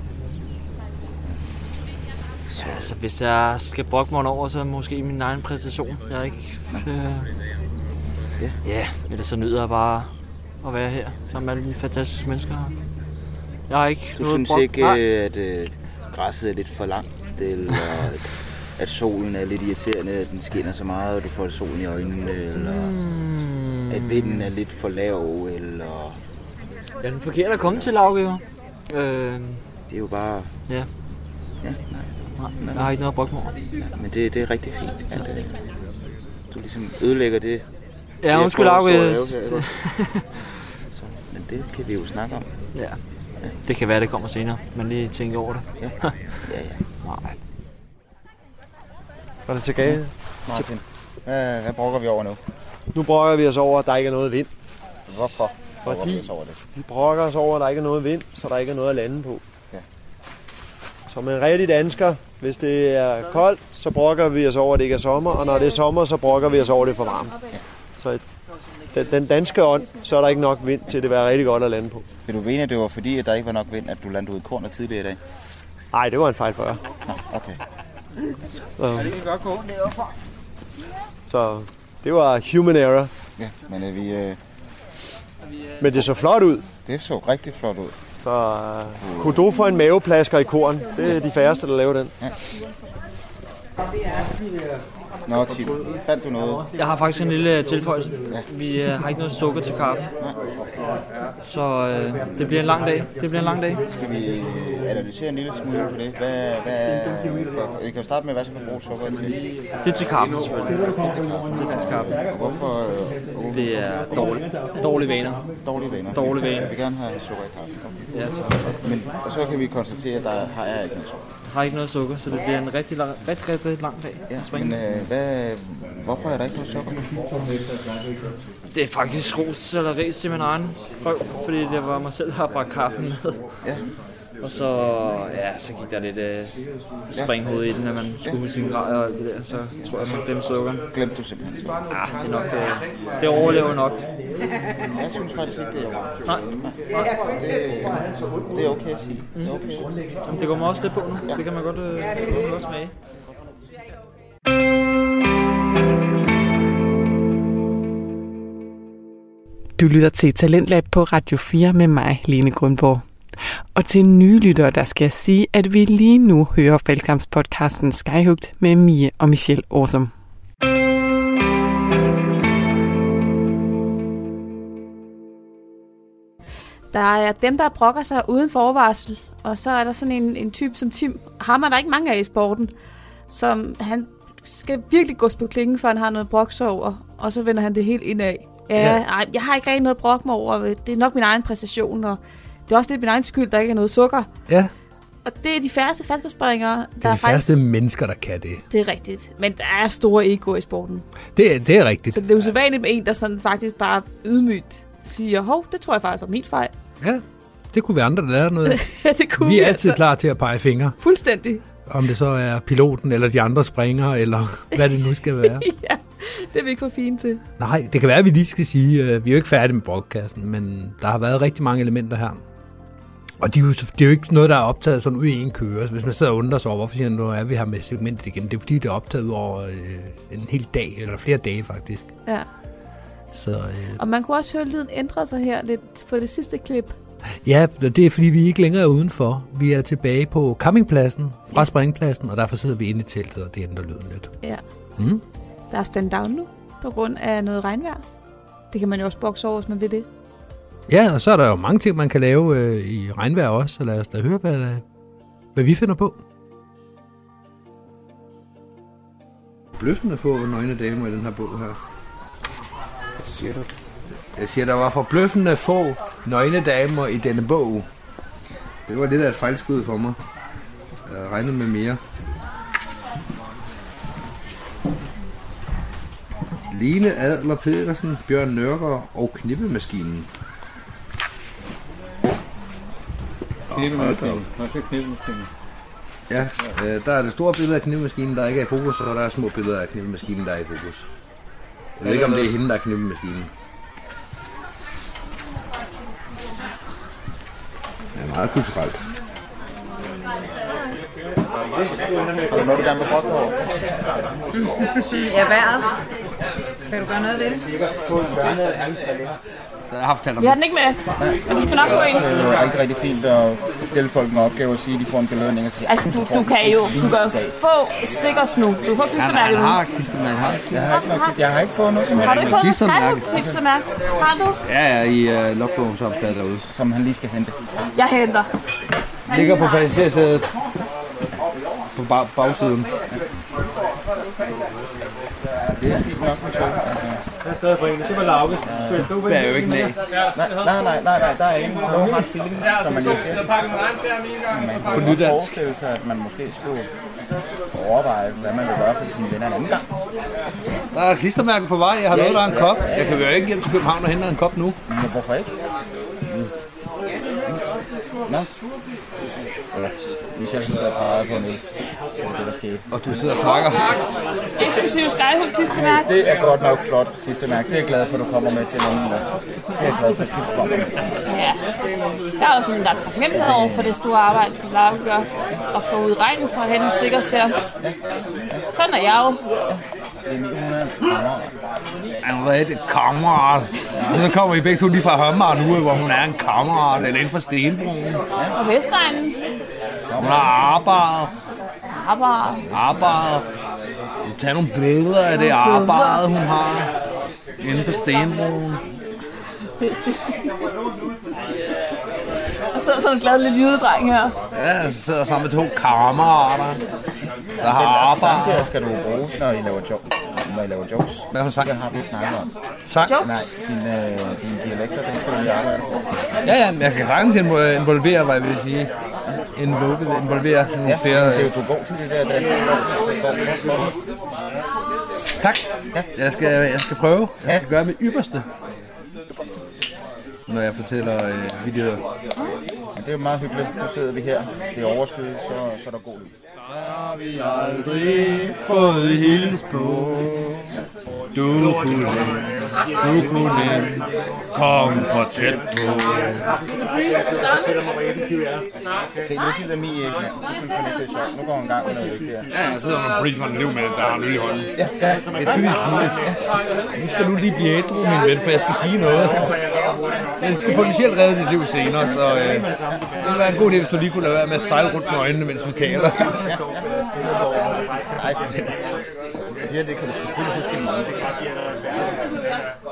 Ja, altså, hvis jeg skal brokke mig over, så måske min egen præstation. Jeg er ikke... Øh, ja. ja, ellers så nyder jeg bare at være her sammen med alle de fantastiske mennesker her. Jeg har ikke Du noget synes brok- ikke, Nej. at øh, græsset er lidt for langt, eller at, at solen er lidt irriterende, at den skinner så meget, og du får solen i øjnene, eller Mm. at vinden er lidt for lav, eller... Er den forkerte at komme til, Lauke, jo. Øh, Det er jo bare... Ja. Ja, nej. Nej, jeg har ikke noget at brokke mig over. Ja, men det, det er rigtig fint, at øh, du ligesom ødelægger det. Ja, undskyld, Lauke. men det kan vi jo snakke om. Ja. Det kan være, det kommer senere, men lige tænke over det. Ja, ja, ja. Nej. Var det tilbage? Martin, hvad, hvad brokker vi over nu? Nu brokker vi os over, at der ikke er noget vind. Hvorfor Fordi os over det? vi brokker os over, at der ikke er noget vind, så der ikke er noget at lande på. Ja. Som en rigtig dansker, hvis det er koldt, så brokker vi os over, at det ikke er sommer, og når det er sommer, så brokker vi os over, at det er for varmt. Så den, den danske ånd, så er der ikke nok vind til, at det være rigtig godt at lande på. Vil du mene, at det var fordi, at der ikke var nok vind, at du landede ud i kornet tidligere i dag? Nej, det var en fejl for jer. Nå, okay. Så, Det kan godt gå så det var human error. Ja, men øh, vi, øh, Men det så flot ud. det så rigtig flot ud. Så uh, kudo for en maveplasker i korn. Det er de færreste, der laver den. Ja. Nå, Tim, fandt du noget? Jeg har faktisk en lille tilføjelse. Vi øh, har ikke noget sukker til kaffen. Så øh, det bliver en lang dag. Det bliver en lang dag. Skal vi øh, analysere en lille smule på det? Hvad, hvad, for, vi kan jo starte med, hvad skal man bruge sukker til? Det er til kaffen, selvfølgelig. Det er til kaffen. Det er til kaffen. Hvorfor? Øh? Det er dårligt. Dårlige vaner. Dårlige vaner. Dårlige vaner. Jeg vil gerne have sukker i kaffen. Okay. Ja, tak. Men og så kan vi konstatere, at der har er ikke noget sukker. Har ikke noget sukker, så det bliver en rigtig, lang, rigtig, rigtig lang dag. Ja, men øh, hvad, hvorfor er der ikke noget sukker? Det er faktisk ros eller ris til min egen røv, fordi det var mig selv, der har bragt kaffen med. Ja. Og så, ja, så gik der lidt øh, springhoved i den, at man skulle huske sin grej og alt det der, så tror jeg, man glemte sukkeren. Glemte du simpelthen? Ja, det er nok, øh, det overlever nok. Jeg synes faktisk ikke, det er okay. Nej. Det, det er okay at sige. Det er okay. Jamen, det går mig også lidt på nu. Det kan man godt, øh, det kan man godt smage. Du lytter til Talentlab på Radio 4 med mig, Lene Grundborg. Og til nye lyttere, der skal jeg sige, at vi lige nu hører faldkampspodcasten Skyhugt med Mie og Michelle Årsum. Der er dem, der brokker sig uden forvarsel, og så er der sådan en, en type som Tim. Ham er der ikke mange af i sporten, som han skal virkelig gå på klingen, før han har noget brok sig over, og så vender han det helt indad. Ja, Ja. ej, jeg har ikke rigtig noget brok mig over. Det er nok min egen præstation, og det er også lidt min egen skyld, der ikke er noget sukker. Ja, Og det er de færreste faldskabsspringere, der det er er de faktisk... færreste mennesker, der kan det. Det er rigtigt. Men der er store egoer i sporten. Det, er- det er rigtigt. Så det er jo sædvanligt med en, der sådan faktisk bare ydmygt siger, hov, det tror jeg faktisk var min fejl. Ja, det kunne vi andre lære noget af. Ja, det kunne vi er vi altid altså. klar til at pege fingre. Fuldstændig. Om det så er piloten, eller de andre springere, eller hvad det nu skal være. ja, det er vi ikke for fine til. Nej, det kan være, at vi lige skal sige, øh, vi er jo ikke færdige med broadcasten, men der har været rigtig mange elementer her. Og det er, jo, det er jo ikke noget, der er optaget sådan ud i en køre. Hvis man sidder og undrer sig over, hvorfor siger nu er vi her med segmentet igen, det er fordi, det er optaget over øh, en hel dag, eller flere dage faktisk. Ja. Så øh, Og man kunne også høre, at lyden ændre sig her lidt på det sidste klip. ja, det er fordi, vi ikke længere er udenfor. Vi er tilbage på campingpladsen, fra springpladsen, og derfor sidder vi inde i teltet, og det ændrer lyden lidt. Ja. Mm. Der er stand down nu, på grund af noget regnvejr. Det kan man jo også bokse over, hvis man vil det. Ja, og så er der jo mange ting, man kan lave øh, i regnvejr også, så lad os da høre, hvad, hvad vi finder på. Bløffende få nøgne damer i den her bog her. Hvad siger du? Jeg siger, der var forbløffende få nøgne damer i denne bog. Det var lidt af et fejlskud for mig. Jeg regnede med mere. Line Adler Pedersen, Bjørn Nørgaard og Knippemaskinen. Knippemaskinen. Nå, så knippemaskinen. Ja, øh, der er det store billede af knippemaskinen, der ikke er i fokus, og der er små billeder af knippemaskinen, der er i fokus. Jeg ved ikke, om det er hende, der er knippemaskinen. Det er meget kulturelt. Har du noget, du gerne vil brokke over? Ja, vejret. Kan du gøre noget ved det? Så jeg har haft talt om Vi har den ikke med. Men du skal nok få en. Det er jo rigtig, rigtig fint at stille folk en opgave og sige, at de får en belønning. Og sige, Altså, du, du kan jo du kan få stickers nu. Du får klistermærke nu. klistermærke. Jeg har ikke, noget, jeg har ikke fået noget som helst. Har du ikke fået noget Klistermærke. Har du? Ja, ja, i uh, logbogsopslaget derude. Som han lige skal hente. Jeg henter. Ligger på passagersædet. På bag- bagsiden. Det er fint nok med så. Jeg har skrevet for en, det var Lauke. Der er jo ikke. Nej, nej, nej, nej, nej, der er ingen. Nogen har en feeling, som man jo siger. Man På kunne forestille sig, at man måske skulle overveje, hvad man vil gøre for sine venner en anden gang. Der er klistermærke på vej. Jeg har lovet dig en kop. Jeg kan jo ikke hjem til København og hente en kop nu. Men hvorfor ikke? Nå. Ja, Michelle han sidder og peger på Niels. Det er det, der skete. Og du sidder og snakker. Eksklusiv skyhud klistermærke. Det er godt nok flot, klistermærke. Det er jeg glad for, at du kommer med til nogen. Det er jeg glad for, at du kommer med til. Ja. Der er også en, der er taknemmelighed over for det store arbejde, som Lauke gør. Og få ud regnen for at hente stikkers til ham. Sådan er jeg jo. Det er 900 krammer. Han er et kammerat. Og så kommer I begge to lige fra Hømmeren nu, hvor hun er en kammerat, eller inden for Stenbroen. Og Vestegnen. Hun har arbejdet. Arbejde. Arbejdet. Du tager nogle billeder af det arbejde, hun har. Inde på Stenbroen. Og så sådan en glad lille jydedreng her. Ja, så sidder sammen med to kammerater, der har Den der arbejdet. skal du bruge, når I laver jokes. Når I laver jokes. Hvad for en sang? Det har vi snakket om. Sang? Nej, dine, øh, dine dialekter, den skal du lige arbejde på. Ja, ja, men jeg kan sagtens invo- involvere, hvad jeg vil sige. Involvere, involvere nogle Ja, flere. det er jo, du er god til det der danske går. Tak. Jeg skal, jeg skal prøve. Jeg skal gøre mit ypperste. Når jeg fortæller øh, videoer. Men det er jo meget hyggeligt. Nu sidder vi her. Det er overskud, så, så er der god lyd. har vi aldrig fået hils på. Du kunne, du kunne komme for tæt på. Se, nu gider Mi ikke mere. Nu synes han ikke, det er sjovt. Nu går han i gang med noget vigtigt. Ja, jeg sidder med Breeze von Liv med, der har en øl i hånden. Ja, ja. Det er typisk muligt. Nu skal du lige blive ædru, min ven, for jeg skal sige noget. Jeg skal potentielt redde dit liv senere, så øh, det ville være en god idé, hvis du lige kunne lade være med at sejle rundt med øjnene, mens vi taler. Nej, det her, det kan du selvfølgelig.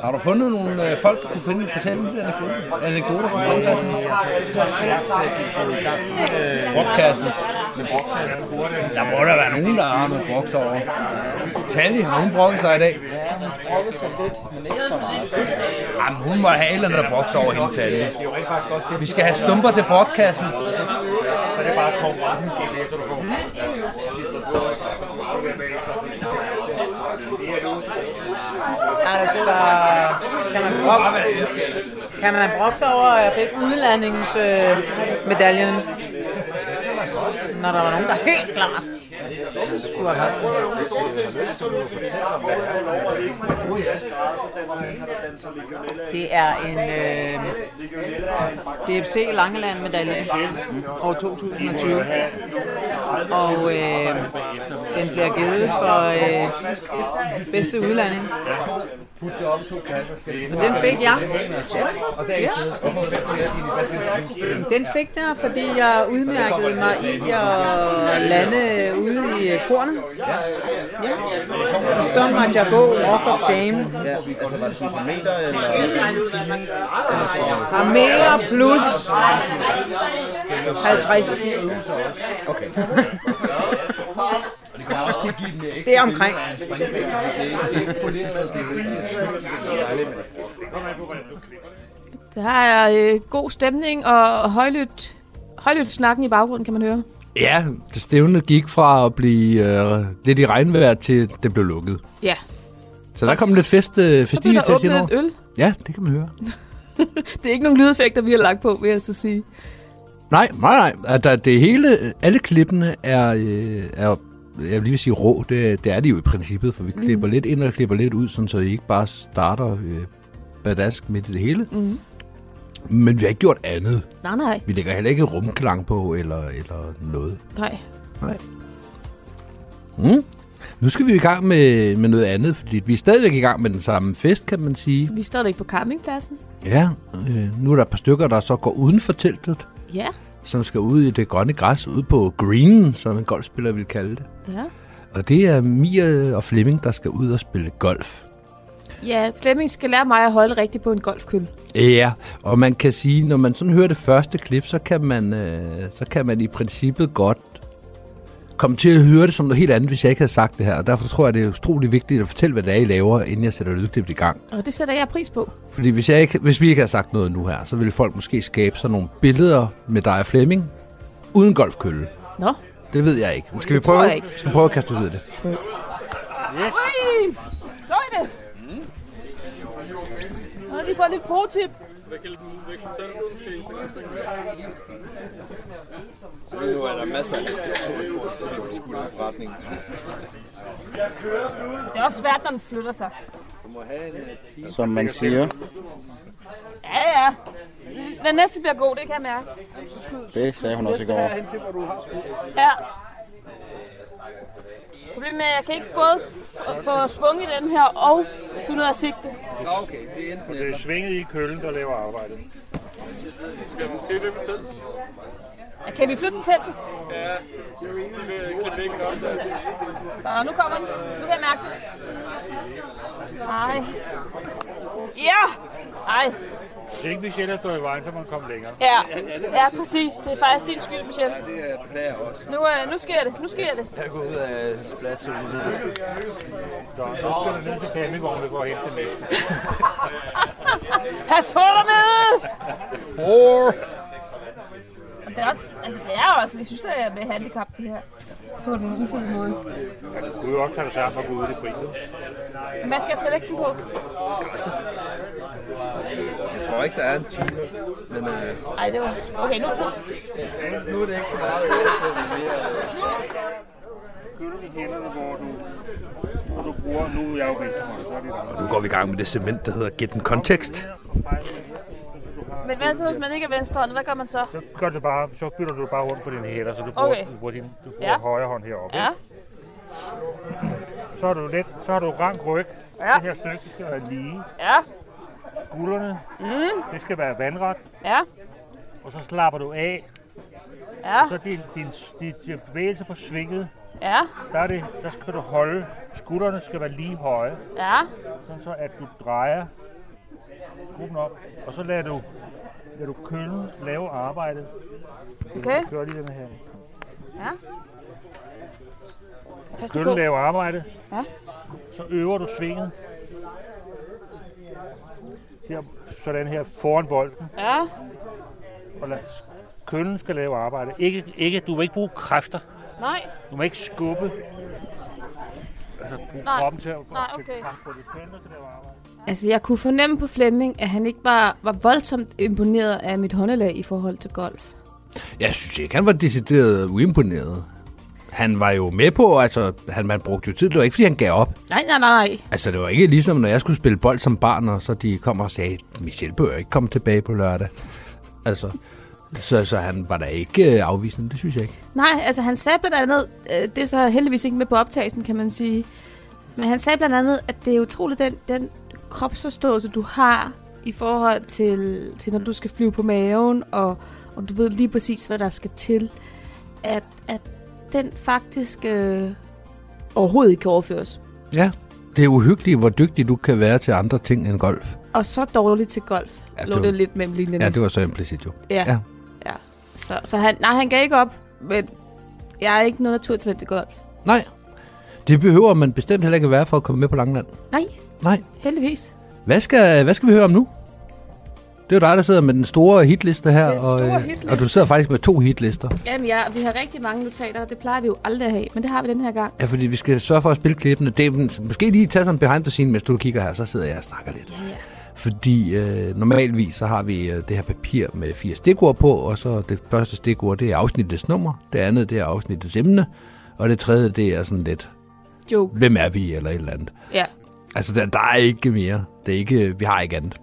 Har du fundet nogle øh, folk, der kunne finde, fortælle lidt anekdoter, anekdoter fra podcasten? Broadcasten. Der må der være nogen, der har noget broks over. Tally, har hun brokket sig i dag? Ja, hun brokkede sig lidt, men ikke så meget. Jamen, hun må have et eller andet, der brokser over hende, Tally. Vi skal have stumper til broadcasten. Så det er bare konkurrencen, skal I læse, du får. Altså, kan man brokke, kan man brokke sig over, at jeg fik udlandingsmedaljen, når der var nogen, der helt klart skulle have haft Det er en øh, DFC Langeland medalje år 2020. Og øh, den bliver givet for øh, bedste udlanding. Put det op i to kasser. Skal Den fik jeg. Ja. Den fik jeg, fordi jeg udmærkede mig i at lande ude i øh, kornet. Ja. Og så måtte jeg gå Walk of Shame. Ja, altså var det sådan på meter, eller? Har mere plus 50. Okay. Og det kommer også til at give den Det er omkring. Det er er ikke Der er øh, god stemning og højlydt, højlydt snakken i baggrunden, kan man høre. Ja, det stævne gik fra at blive øh, lidt i regnvejr til det blev lukket. Ja. Så der kom lidt fest, øh, der til åbnet et øl. Ja, det kan man høre. Det er ikke nogen lydeffekter, vi har lagt på, vil jeg så sige. Nej, nej, nej. At der, det hele, alle klippene er, øh, er jeg vil lige sige rå, det, det er de jo i princippet, for vi klipper Mhm. lidt ind og klipper lidt ud, sådan, så I ikke bare starter øh, badask midt i det hele. Mm. Men vi har ikke gjort andet. Nej, nej. Vi lægger heller ikke rumklang på, eller, eller noget. Nej. Nej. Mm. Nu skal vi i gang med, med noget andet, fordi vi er stadigvæk i gang med den samme fest, kan man sige. Vi er stadigvæk på campingpladsen. Ja, øh, nu er der et par stykker, der så går uden for teltet, Ja. som skal ud i det grønne græs, ude på greenen, som en golfspiller vil kalde det. Ja. Og det er Mia og Flemming, der skal ud og spille golf. Ja, Flemming skal lære mig at holde rigtigt på en golfkøl. Ja, og man kan sige, når man sådan hører det første klip, så kan man, øh, så kan man i princippet godt komme til at høre det som noget helt andet, hvis jeg ikke havde sagt det her. Og derfor tror jeg, det er utrolig vigtigt at fortælle, hvad det er, I laver, inden jeg sætter lydklippet i gang. Og det sætter jeg pris på. Fordi hvis, jeg ikke, hvis vi ikke havde sagt noget nu her, så ville folk måske skabe sådan nogle billeder med dig og Flemming, uden golfkølle. Nå. Det ved jeg ikke. Skal vi Det tror prøve? jeg ikke. Skal vi prøve at kaste ud af det? Yes. Ui! Det! Har lige fået lidt pro-tip. Nu er der masser af skulderforretning. Det er også svært, når den flytter sig. Du må have en time. Som man siger, Ja, ja. Den næste bliver god, det kan jeg mærke. det sagde hun også i går. Ja. Problemet er, at jeg kan ikke både få svung i den her og finde ud af at sigte. Okay, det er enten... Det er svinget i køllen, der laver arbejdet. Skal vi måske løbe til? Ja, Kan vi flytte den tæt? Ja, kan det ikke op. Og nu kommer den. Nu kan jeg mærke det. Nej. Ja! Ej. Det er ikke Michelle, der står i vejen, så man kommer længere. Ja, ja, præcis. Det er faktisk din skyld, Michelle. Ja, det er beklager også. Nu, øh, nu sker det. Nu sker det. Jeg går ud af spladsen. Så nu skal du ned til campingvognen, der går hen til næste. Pas på dernede! Four. Og det er også, altså det er også, jeg synes, det er med handicap, det her. På den ufulde måde. Du kan jo også tage dig sammen og gå ud i det fri. Men hvad skal jeg så lægge den på? Jeg tror ikke, der er en time. Men øh, Ej, det var... Okay, nu... nu er det ikke så meget. Køler i hænderne, hvor du, hvor du bruger, nu er jeg jo det Og nu går vi i gang med det segment, der hedder Get en Context. Men hvad så, hvis man ikke er venstrehåndet? Hvad gør man så? Så gør du bare, så bytter du bare rundt på dine hænder, så du bruger, Okay. du bruger din du bruger Ja. højre hånd heroppe. Ja. Så har du let, så har du rank ryg. Ja. Det her stykke det skal være lige. Ja. Skuldrene, Mm. det skal være vandret. Ja. Og så slapper du af. Ja. Og så din, din, din, din bevægelse på svinget, Ja. der, er det, der skal du holde, skuldrene skal være lige høje. Ja. Sådan så at du drejer gruppen op, og så lader du, lader du køllen lave arbejdet. Okay. Gør lige den her. Ja. Pas nu Køllen på. laver arbejdet. Ja. Så øver du svinget. Her, sådan her foran bolden. Ja. Og lad, køllen skal lave arbejdet. Ikke, ikke, du må ikke bruge kræfter. Nej. Du må ikke skubbe. Altså bruge Nej. kroppen til at Nej, okay. kraft på det. Køllen skal lave arbejdet. Altså, jeg kunne fornemme på Flemming, at han ikke bare var voldsomt imponeret af mit håndelag i forhold til golf. Jeg synes ikke, han var decideret uimponeret. Han var jo med på, altså han, man brugte jo tid. Det var ikke, fordi han gav op. Nej, nej, nej. Altså, det var ikke ligesom, når jeg skulle spille bold som barn, og så de kom og sagde, Michel bør ikke komme tilbage på lørdag. Altså, så, så han var da ikke øh, afvisende, det synes jeg ikke. Nej, altså han sagde blandt andet, øh, det er så heldigvis ikke med på optagelsen, kan man sige, men han sagde blandt andet, at det er utroligt den, den kropsforståelse, du har i forhold til, til når du skal flyve på maven, og, og du ved lige præcis, hvad der skal til, at, at den faktisk øh, overhovedet ikke kan overføres. Ja, det er uhyggeligt, hvor dygtig du kan være til andre ting end golf. Og så dårligt til golf, Ja, ja, det lå var- det lidt mellem linjerne. Ja, det var så implicit jo. Ja. ja. ja. Så, så han, nej, han gav ikke op, men jeg er ikke noget naturtalent til golf. Nej, det behøver man bestemt heller ikke være for at komme med på Langland. Nej, Nej. heldigvis. Hvad skal, hvad skal vi høre om nu? Det er jo dig, der sidder med den store hitliste her, Den og, store øh, hitliste. og du sidder faktisk med to hitlister. Jamen ja, vi har rigtig mange notater, og det plejer vi jo aldrig at have, men det har vi den her gang. Ja, fordi vi skal sørge for at spille klippene. Det er, måske lige tage sådan en behind the scene, mens du kigger her, så sidder jeg og snakker lidt. Ja, ja. Fordi øh, normalvis så har vi øh, det her papir med fire stikord på, og så det første stikord, det er afsnittets nummer, det andet, det er afsnittets emne, og det tredje, det er sådan lidt, Joke. hvem er vi, eller et eller andet. Ja, Altså, der, der er ikke mere. Det er ikke, vi har ikke andet.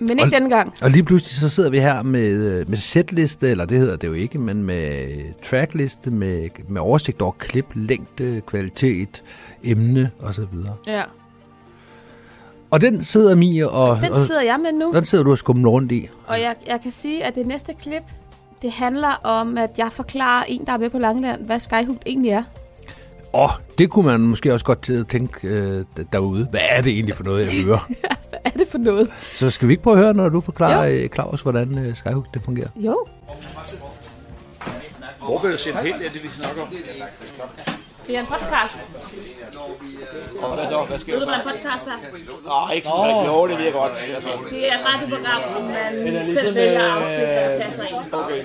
Men ikke Og- denne gang. Og lige pludselig så sidder vi her med, øh, med setliste, eller det hedder det jo ikke, men med trackliste, med, med oversigt over klip, længde, kvalitet, emne osv. Ja. Og den sidder Mie og... Den sidder jeg med nu. Den sidder du og skummer rundt i. Og jeg, jeg kan sige, at det næste klip, det handler om, at jeg forklarer en, der er med på Langland, hvad Skyhook egentlig er. Åh, oh, det kunne man måske også godt til at tænke øh, derude. Hvad er det egentlig for noget, jeg hører? Hvad er det for noget? så skal vi ikke prøve at høre, når du forklarer, øh, Claus, hvordan øh, Skyhook det fungerer? Jo. Hvor blev det sendt hen, det er det, vi snakker om? Det er en podcast. Og hvad så? Hvad sker Ved der du, hvad en så? podcast er? Nej, ikke sådan rigtigt. Jo, det virker godt. Altså. Det er et radioprogram, hvor man er ligesom, selv vælger at øh, afspille, hvad der passer ind. Okay.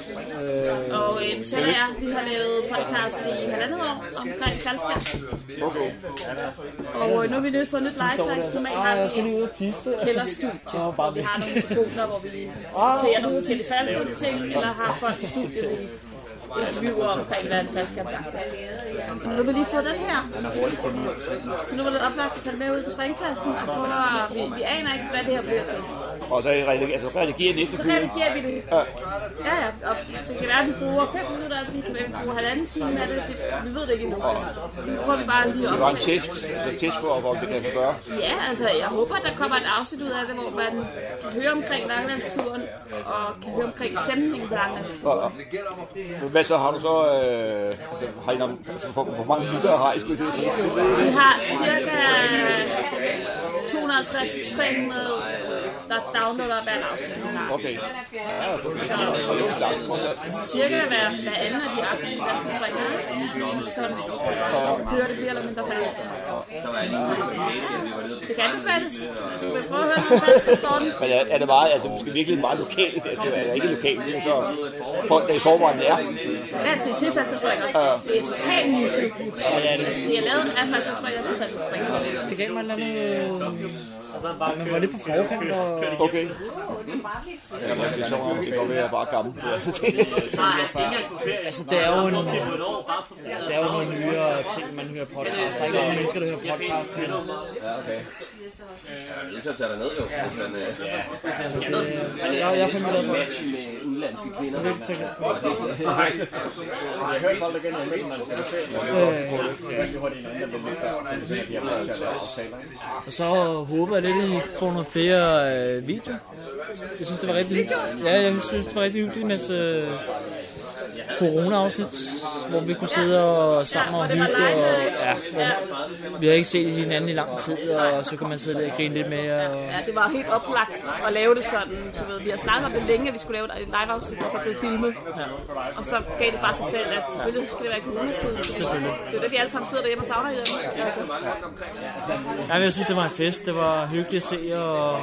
Og øh, Michelle og jeg, vi har lavet podcast i halvandet år omkring Salzburg. Okay. Og øh, nu har vi lige fået nyt legetøj. Normalt har vi et kælderstudie, hvor vi har nogle mikrofoner, hvor vi diskuterer nogle forskellige faldskærmsting, eller har folk i studiet, interviewer omkring, hvad en faldskabsagt er. Og nu har vi lige fået den her. Så nu var det oplagt at tage det med ud på springpladsen, og prøve at, vi, vi aner ikke, hvad det her bliver til. Og så redigerer, altså, redigerer næste Så redigerer vi det. Ja. Ja, ja. Og det kan være, at vi bruger 5 minutter, af det kan være, at vi bruger halvanden time af det. det vi ved det ikke endnu. Nu prøver vi bare lige at Det var en optage. test, altså test for, hvor det kan gøre. Ja, altså jeg håber, der kommer et afsnit ud af det, hvor man kan høre omkring Langlandsturen, og kan høre omkring stemningen på Langlandsturen. Men Hvad så har du så, øh, altså, har I altså, hvor, hvor mange lyttere har I, skulle til at sige? Vi har cirka 250-300, der downloader hver afsnit. Okay. Ja, så er trods alt. Cirka hver, hver anden af de aktive danske springere, som hører det bliver eller mindre fast. Det kan anbefales. Du vil prøve at høre noget fast i sporten. Men er, det meget, at det måske virkelig meget lokalt? Det er ikke lokalt, det er så folk, der i forvejen er. Ja, det er til faldskærmsspringere. Det er totalt niche. Det er lavet af faldskærmsspringere til faldskærmsspringere. Det gav mig eller andet... Man var lidt på forkant og... Okay. Det er det kan godt være, jeg er bare gammel. Altså, det er jo en... Det er jo nogle nyere ting, man hører podcast. Der er ikke nogen mennesker, der hører podcast. Men... Ja, okay. Jeg er så tage dig ned, jo. Men, øh, Altså, det, jeg, er fandme glad for det. med udlandske kvinder. Det er det, tænker Nej. Jeg har hørt folk, der vil med, man skal en. Og så håber jeg lidt, I får nogle flere øh, videoer. Jeg synes, det var rigtig hyggeligt. Ja, jeg synes, det var rigtig hyggeligt med øh, corona-afsnit, hvor vi kunne sidde og sammen og hygge. Og, ja, hvor vi har ikke set hinanden i lang tid, og så kan man sidde og grine lidt mere. Og, Ja, det var helt oplagt at lave det sådan. Du ved, vi har snakket om det længe, at vi skulle lave et live-afsnit, og så blev filmet. Og så gav det bare sig selv, at selvfølgelig skal det være i coronatid. Det er det, vi alle sammen sidder derhjemme og savner hjemme. Altså. Ja, men jeg synes, det var en fest. Det var hyggeligt at se, og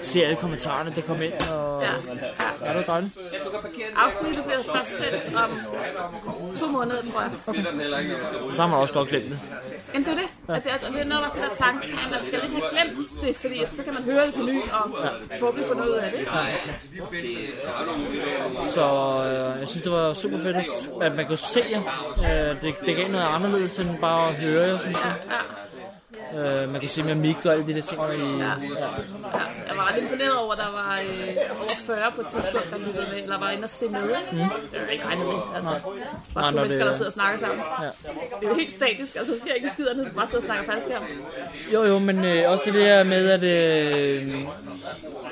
se alle kommentarerne, der kom ind. Og, Ja. ja, det var dejligt. Afsnittet bliver først sendt om to måneder, tror jeg. Så har man også godt glemt det. Jamen, det er det. Ja. At det, at det er noget, der sætter tanken, at man skal lidt have glemt det, fordi så kan man høre det på ny og forhåbentlig få noget ud af det. Så øh, jeg synes, det var super fedt, at man kunne se jer. Øh, det, det gav noget anderledes end bare at høre jer, synes jeg. Øh, man kunne se mere mik og alle de der ting. I, ja. Ja, jeg var ret imponeret over, at der var øh, over 40 på et tidspunkt, der lyttede med, eller var inde og se med. Mm. Det var ikke regnet med. Altså, Nej. bare Nej, to mennesker, det- der sidder og snakker sammen. Ja. Det er jo helt statisk, og så sker ikke skidt andet, bare sidder og snakker faldskærm. Jo, jo, men øh, også det der med, at øh,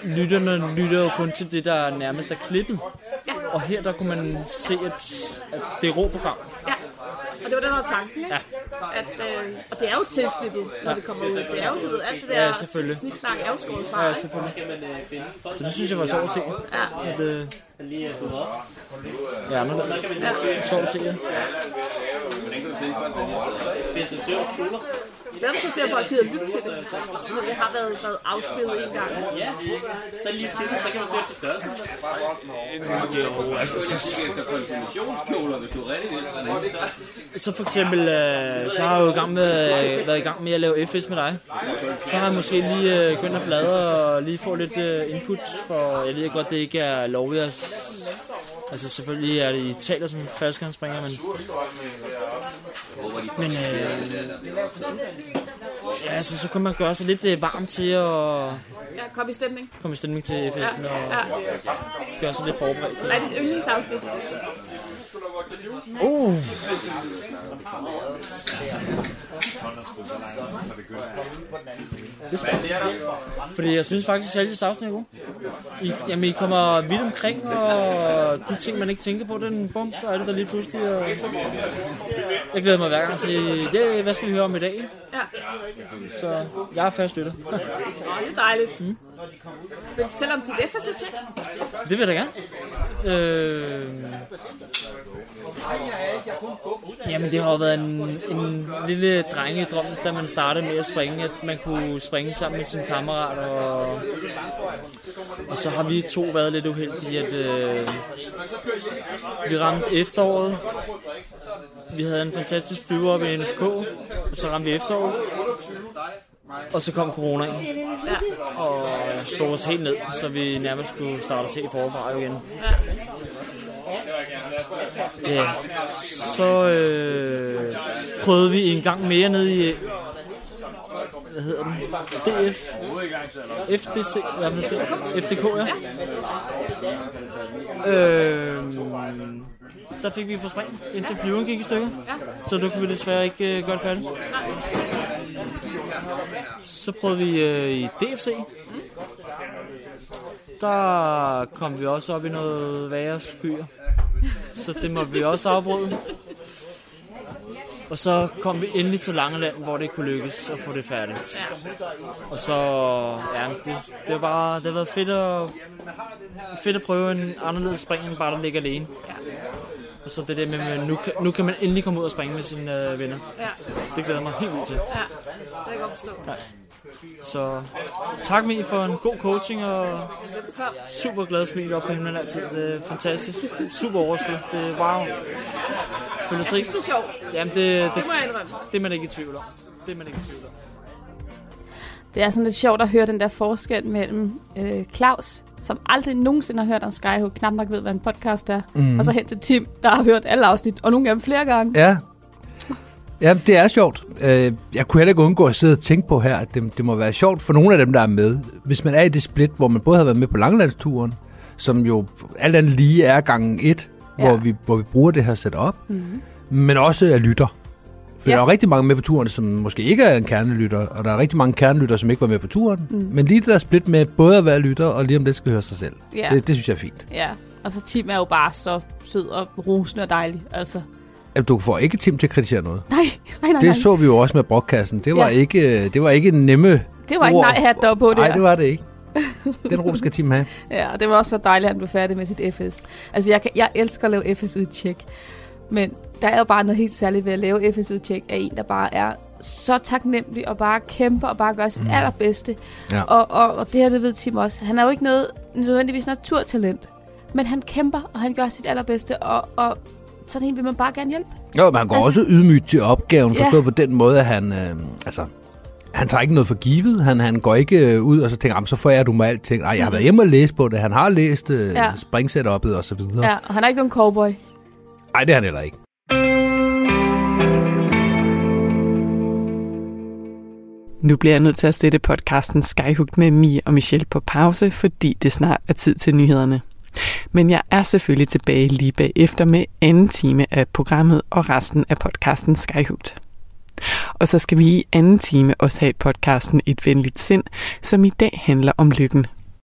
lytterne lytter jo kun til det, der nærmest er klippet. Ja. Og her der kunne man se, at, at det er rå program. Det var den, tanken, ikke? Ja. At, øh, og det er jo tilklippet, når Ja. det kommer ud. Det er jo, du ved, alt det der Ja, selvfølgelig. sniksnak er jo skåret fra. Ja, selvfølgelig. Så det synes jeg var sjovt at se. Ja. At, øh, ja, men Ja. sjovt at se. Ja. Er så ser folk gider lytte til det. Men det har været, været afspillet en gang. Ja, så lige siden, så kan man søge til størrelsen. Jo, altså, så, Efter konfirmationskjoler, hvis du er rigtig vild. så for eksempel, øh, så har jeg jo i gang med, været i gang med at lave FS med dig. Så har jeg måske lige øh, begyndt at bladre og lige få lidt øh, input, for jeg ved godt, det ikke er lovligt at Altså selvfølgelig er det i taler som faldskærmspringer, men... Men øh, ja, altså, så kan man gøre sig lidt øh, varm til at Ja, kom i stemning. komme i stemning til festen og Ja. gøre sig lidt forberedt til Hvad er dit yndlingsafsnit? Uh. Fordi jeg synes faktisk, at Helges afsnit er god. I, jamen, I kommer vidt omkring, og de ting, man ikke tænker på, den bum, så er det der lige pludselig. Og jeg glæder mig hver gang til, ja, hvad skal vi høre om i dag? Ja. Så jeg er fast lytter. Det er dejligt. Mm. Vil du fortælle om dit FS-udtjek? Det vil jeg da gerne. Øh... Jamen, det har jo været en, en lille drengedrøm, da man startede med at springe, at man kunne springe sammen med sine kammerater. Og, og så har vi to været lidt uheldige, at øh, vi ramte efteråret. Vi havde en fantastisk flyver op i NFK, og så ramte vi efteråret. Og så kom corona ind Ja. og slog os helt ned, så vi nærmest skulle starte os helt forfra igen. Ja, så øh, prøvede vi en gang mere ned i, hvad hedder den? DF? FDC? Hvad er det? FDK, ja. Øh, der fik vi på spring, indtil flyveren gik i stykker. Så du kunne vi desværre ikke øh, gøre det færdigt. Så prøvede vi øh, i DFC. Der kom vi også op i noget værre skyer. Så det måtte vi også afbryde. Og så kom vi endelig til Langeland, hvor det kunne lykkes at få det færdigt. Og så, ja, det, det var bare, det har været fedt at, fedt at prøve en anderledes spring, end bare der ligger alene. Og så det der med, at nu, nu kan man endelig komme ud og springe med sine øh, venner. Ja. Det glæder mig helt vildt til. Ja, det kan jeg godt forstå. Ja. Så tak Mie for en god coaching og super glad smil op på himlen altid. Det er fantastisk. Super overskud. Det er wow. Føler Jeg sig synes, det er sjovt. Jamen det, det, Det må jeg indrømme. det er man ikke i tvivl om. Det er man ikke i tvivl om. Det er sådan lidt sjovt at høre den der forskel mellem øh, Claus, som aldrig nogensinde har hørt om Skyhook, knap nok ved, hvad en podcast er, Mhm. og så hen til Tim, der har hørt alle afsnit, og nogle af dem flere gange. Ja. Ja, det er sjovt. Øh, Jeg kunne heller ikke undgå at sidde og tænke på her, at det, det må være sjovt for nogle af dem, der er med. Hvis man er i det split, hvor man både har været med på langlandsturen, som jo alt andet lige er gangen et, ja. hvor, vi, hvor vi bruger det her setup, Mhm. men også er lytter. For Ja. der er rigtig mange med på turen, som måske ikke er en kernelytter, og der er rigtig mange kernelytter, som ikke var med på turen. Mm. Men lige det der split med både at være lytter, og lige om det skal høre sig selv. Ja. Det, det synes jeg er fint. Ja, og så Tim er jo bare så sød og rosende og dejlig. Altså, At du får ikke Tim til at kritisere noget. nej, nej, nej. Det nej. så vi jo også med brokkassen. Det var, Ja. ikke, det var ikke nemme Det var ikke ord. nej hat der på det Nej, det var det ikke. Den ro skal Tim have. Ja, det var også så dejligt, at han blev færdig med sit FS. Altså, jeg, kan, jeg elsker at lave FS-udtjek. Men der er jo bare noget helt særligt ved at lave FS-udtjek af en, der bare er så taknemmelig og bare kæmper og bare gør sit mm. allerbedste. Ja. Og, og, og det her, det ved Tim også. Han er jo ikke noget, nødvendigvis naturtalent. Men han kæmper, og han gør sit allerbedste. Og, og sådan en vil man bare gerne hjælpe. Jo, men han går Altså- også ydmygt til opgaven, Ja. forstået på den måde, at han, øh, altså, han tager ikke noget for givet. Han, han går ikke øh, ud og så tænker, "Jamen, så får du mig alting. Nej, jeg har Mhm. været hjemme og læst på det. Han har læst øh, Ja. ja. springsetup'et og så videre. Ja, og han er ikke nogen cowboy. Nej, det er han heller ikke. Nu bliver jeg nødt til at sætte podcasten Skyhook med Mie og Michelle på pause, fordi det snart er tid til nyhederne. Men jeg er selvfølgelig tilbage lige bagefter med anden time af programmet og resten af podcasten Skyhooked. Og så skal vi i anden time også have podcasten Et venligt sind, som i dag handler om lykken